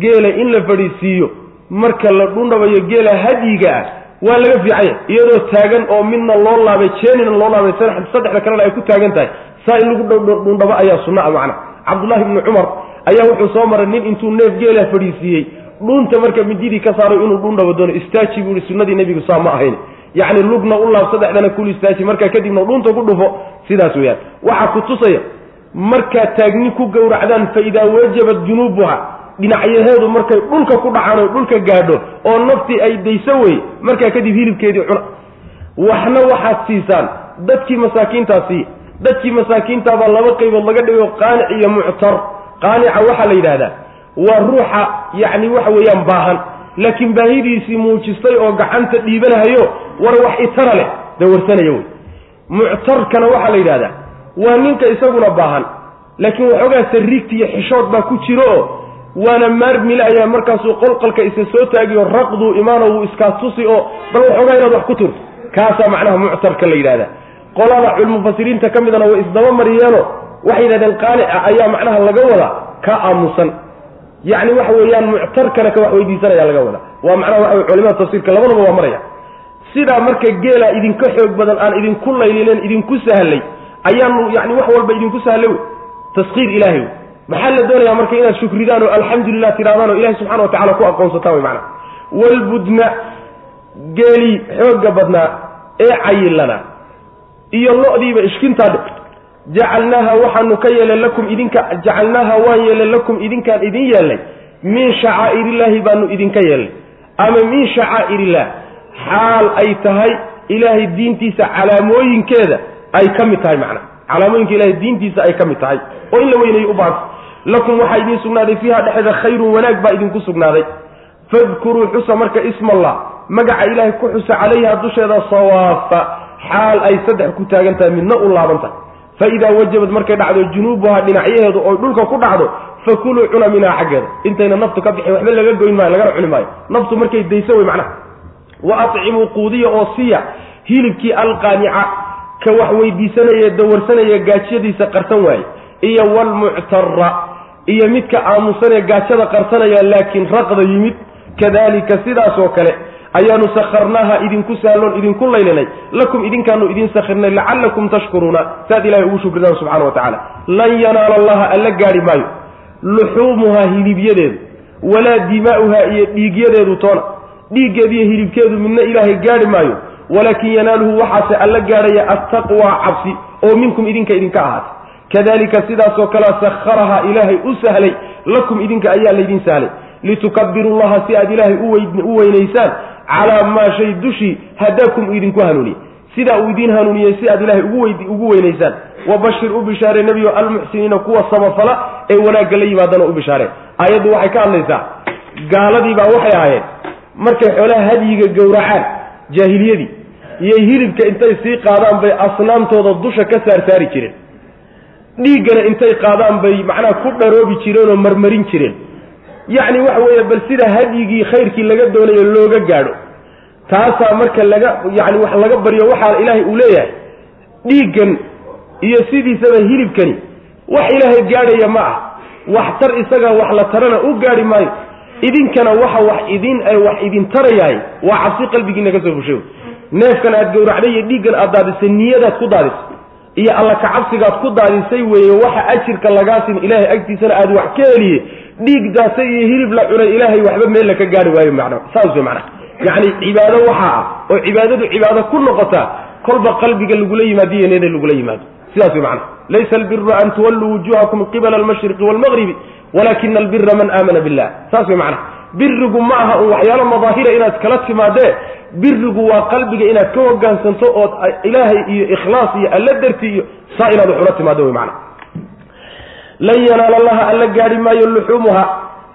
geela in la fadhiisiiyo marka la dhuundhabayo geela hadyiga ah waa laga fiicanya iyadoo taagan oo midna loo laabay jeenina loo laabay saddexda kalena ay ku taagan tahay saa in lagu dhuundhabo ayaa sunna a macna. Cabdullahi ibni cumar ayaa wuxuu soo maray nin intuu neef geela fadhiisiiyey dhuunta marka mididii ka saaray inuu dhuundhabo doono istaaji buu ihi sunnadii nebigu saa ma ahayn. Yacni lugna u laab saddexdana kul istaaji markaa kadibna dhuunta ku dhufo sidaas weeyaan. Waxaa ku tusaya markaad taagni ku gowracdaan fa idaa wajabat junuubuha dhinacyaheedu markay dhulka ku dhacaan o dhulka gaadho oo naftii ay dayso wey markaa kadib hilibkeedii cuna. Waxna waxaad siisaan dadkii masaakiintaa dadkii masaakiintaabaa laba qaybood laga dhigo qaanic iyo muctar. Qaanica waxaa la yidhaahdaa waa ruuxa yacni waxa weeyaan baahan. Laakiin baahidiisii muujistay oo gacanta dhiibanahayo war wax itara leh dawarsanaya wey muctarkana waxaa la yidhahdaa waa ninka isaguna baahan. Laakiin waxoogaa sariigta iyo xishood baa ku jiro oo waana maarmile ayaa markaasuu qolqolka isa soo taagiyo raqduu imaano wuu iskaa tusi oo bal waxoogaa inaad wax ku turto kaasaa macnaha muctarka la yidhahdaa qolada culmufasiriinta ka midana way isdaba mariyeeno waxay yidhahdeen qaanica ayaa macnaha laga wadaa. Ka aamusan. Yacni waxa weeyaan muctarkana ka wax weydiisanaya laga wadaa. Waa macnaha waxa wey culimada tafsiirka labadaba waa maraya. Sidaa marka geela idinka xoog badan aan idinku laylilen idinku sahlay ayaanu yani wax walba idinku sahlay wey. Taskiir ilahay wey maxaa la doonayaa marka inaad shukridaan oo alxamdulilah tidhahdaan oo ilahi subxana wa tacala ku aqoonsataan wey macana walbudna geelii xoogga badnaa ee cayilana iyo lo-diiba ishkintaa dhe jacalnaaha waxaanu ka yeelay lakum idinka jacalnaaha waan yeelay lakum idinkaan idin yeelnay min shacaa'irillaahi baanu idinka yeelnay ama min shacaa'irillaah xaal ay tahay ilaahay diintiisa calaamooyinkeeda ay ka mid tahay macna calaamooyinka ilahay diintiisa ay ka mid tahay. Oo in la weynayo u baahanta lakum waxaa idiin sugnaaday fiiha dhexeeda khayrun wanaag baa idinku sugnaaday. Fadkuruu xusa marka ismallah magaca ilaahay ku xusa calayha dusheeda sawaafa xaal ay saddex ku taagan tahay midna u laaban tahay. Fa idaa wajabad markay dhacdo junuubuhaa dhinacyaheedu oy dhulka ku dhacdo fakuluu cuna minhaa xaggeeda. Intayna naftu ka bixin waxba laga goyn maayo lagana cuni maayo. Naftu markay dayso wey macnaha. Wa acimuu quudiya oo siya hilibkii alqaanica ka wax weydiisanaya dawarsanaya gaajyadiisa qarsan waaye. Iyo walmuctara iyo midka aamusanee gaajada qarsanaya laakiin raqda yimid kadalika sidaas oo kale ayaanu sakharnaaha idinku sahloon idinku laylinay lakum idinkaanu idin sakhirnay lacallakum tashkuruuna. Saad ilahay ugu shukridaan subxana wa tacaala. Lan yanaala allaha alla gaadhi maayo. Luxuumuhaa hilibyadeedu walaa dimaa'uhaa iyo dhiigyadeedu toona. Dhiiggeediiyo hilibkeedu midna ilaahay gaadhi maayo. Walaakin yanaaluhu waxaase alla gaadhaya attaqwaa cabsi oo minkum idinka idinka ahaatay kadalika sidaasoo kalea sakharaha ilaahay u sahlay lakum idinka ayaa laydin sahlay. Litukabiru llaha si aad ilaahay u weynaysaan calaa maa shay dushii hadaakum idinku hanuuniyey sidaa uu idiin hanuuniyey si aad ilaahay ugu weynaysaan. Wabashir u bishaaree nebiyo almuxsiniina kuwa samafala ee wanaagga la yimaadana u bishaaree aayaddu waxay ka hadlaysaa gaaladii baa waxay ahaayeen markay xoolaha hadyiga gowracaan jaahiliyadii iyo hilibka intay sii qaadaan bay asnaamtooda dusha ka saarsaari jireen dhiiggana intay qaadaan bay macnaha ku dharoobi jireen oo marmarin jireen. Yacni waxa weeye bal sida hadyigii khayrkii laga doonayo looga gaadho. Taasaa marka laga yacni wax laga baryo waxaa ilaahay uu leeyahay dhiiggan iyo sidiisaba hilibkani. Wax ilaahay gaadhaya ma ah wax tar isaga wax la tarana u gaadhi maayo. Idinkana waxa wax idin wax idin tarayahay. Waa cabsi qalbigiina ka soo fushay. Neefkan aad gowracday iyo dhiiggan aad daadisay niyadaad ku daadisay iyo alla kacabsigaad ku daadisay weeye waxa ajirka lagaasin ilaahay agtiisana aad wax ka heliye dhiig daasay iyo hilib la cunay ilaahay waxba meel laka gaari waayo macna saas wey macna. Yacni cibaado waxaa ah oo cibaadadu cibaado ku noqotaa kolba qalbiga lagula yimaado iyo niyada lagula yimaado. Sidaas wey macna. Laysa albiru an tuwalluu wujuhakum qibala almashriqi waalmaqribi walakina albira man aamana billah. Saas wey macna. Birigu ma aha un waxyaalo madaahira inaad kala timaadee birigu waa qalbiga inaad ka hogaansanto ood ilaahay iyo ikhlaas iyo alla darti iyo saa inaad wax ula timaado wey macna. Lan yanaala allaha alla gaadhi maayo luxuumuha.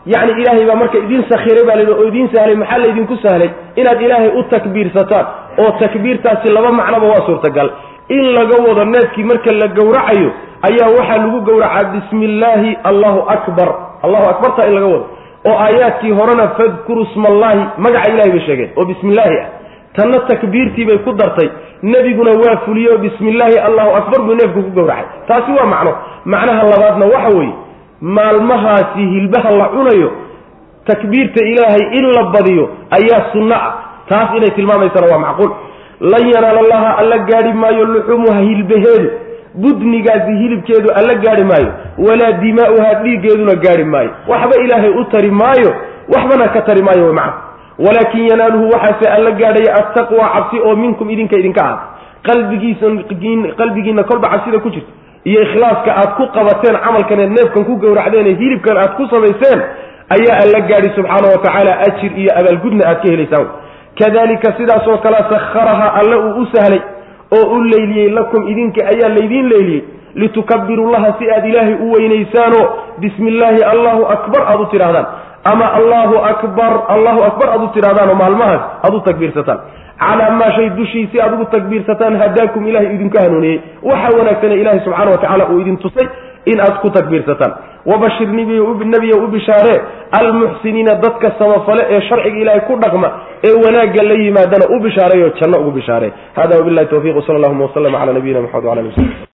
Yacni ilaahay baa marka idin sakhiray baa layihi oo idiin sahlay maxaa laydinku sahlay? Inaad ilaahay u takbiirsataan oo takbiirtaasi laba macnoba waa suurtagal. In laga wado neefkii marka la gowracayo ayaa waxaa lagu gowracaa bismi illaahi allahu akbar. Allahu akbarta in laga wado oo aayaadkii horena fadkuru smaallaahi magaca ilahay bay sheegeen oo bismi illaahi ah. Tanna takbiirtii bay ku dartay nebiguna waa fuliyey oo bismi illaahi allahu akbar buu neefku ku gowracay. Taasi waa macno. Macnaha labaadna waxa weeye maalmahaasi hilbaha la cunayo takbiirta ilaahay in la badiyo ayaa sunno ah. Taas inay tilmaamaysana waa macquul. Lan yanaala allaha alla gaadhi maayo luxumuha hilbaheedu budnigaasi hilibkeedu alla gaadhi maayo walaa dimaa'uhaa dhiiggeeduna gaadhi maayo. Waxba ilaahay u tari maayo waxbana ka tari maayo way macna walaakin yanaaluhu waxaase alla gaadhaya attaqwa cabsi oo minkum idinka idinka ahaata. Qalbigiisa qalbigiinna kolba cabsida ku jirta. Iyo ikhlaaska aad ku qabateen camalkan eed neefkan ku gowracdeen ee hilibkan aad ku samayseen ayaa alla gaadhi subxaana wa tacaala ajir iyo abaalgudna aad ka helaysaan kadalika sidaas oo kale sakharaha alle uu u sahlay oo u leyliyey lakum idinka ayaa laydiin leyliyey. Litukabirullaha si aad ilaahay u weynaysaanoo bismi illaahi allahu akbar aad u tidhahdaan. Ama allahu akbar allahu akbar aad u tidhahdaanoo maalmahaas aad u takbiirsataan. Calaa maa shay dushii si aad ugu takbiirsataan hadaakum ilahay idinku hanuuniyey. Waxa wanaagsane ilahay subxana wa tacala uu idin tusay in aad ku takbiirsataan wabashir nebiya u bishaaree almuxsiniina dadka samafale ee sharciga ilaahay ku dhaqma ee wanaagga la yimaadana u bishaareeyo janno ugu bishaaree hada wabilahi tawfiq sal allahuma waslama cala nabiyina maxamed wala ali w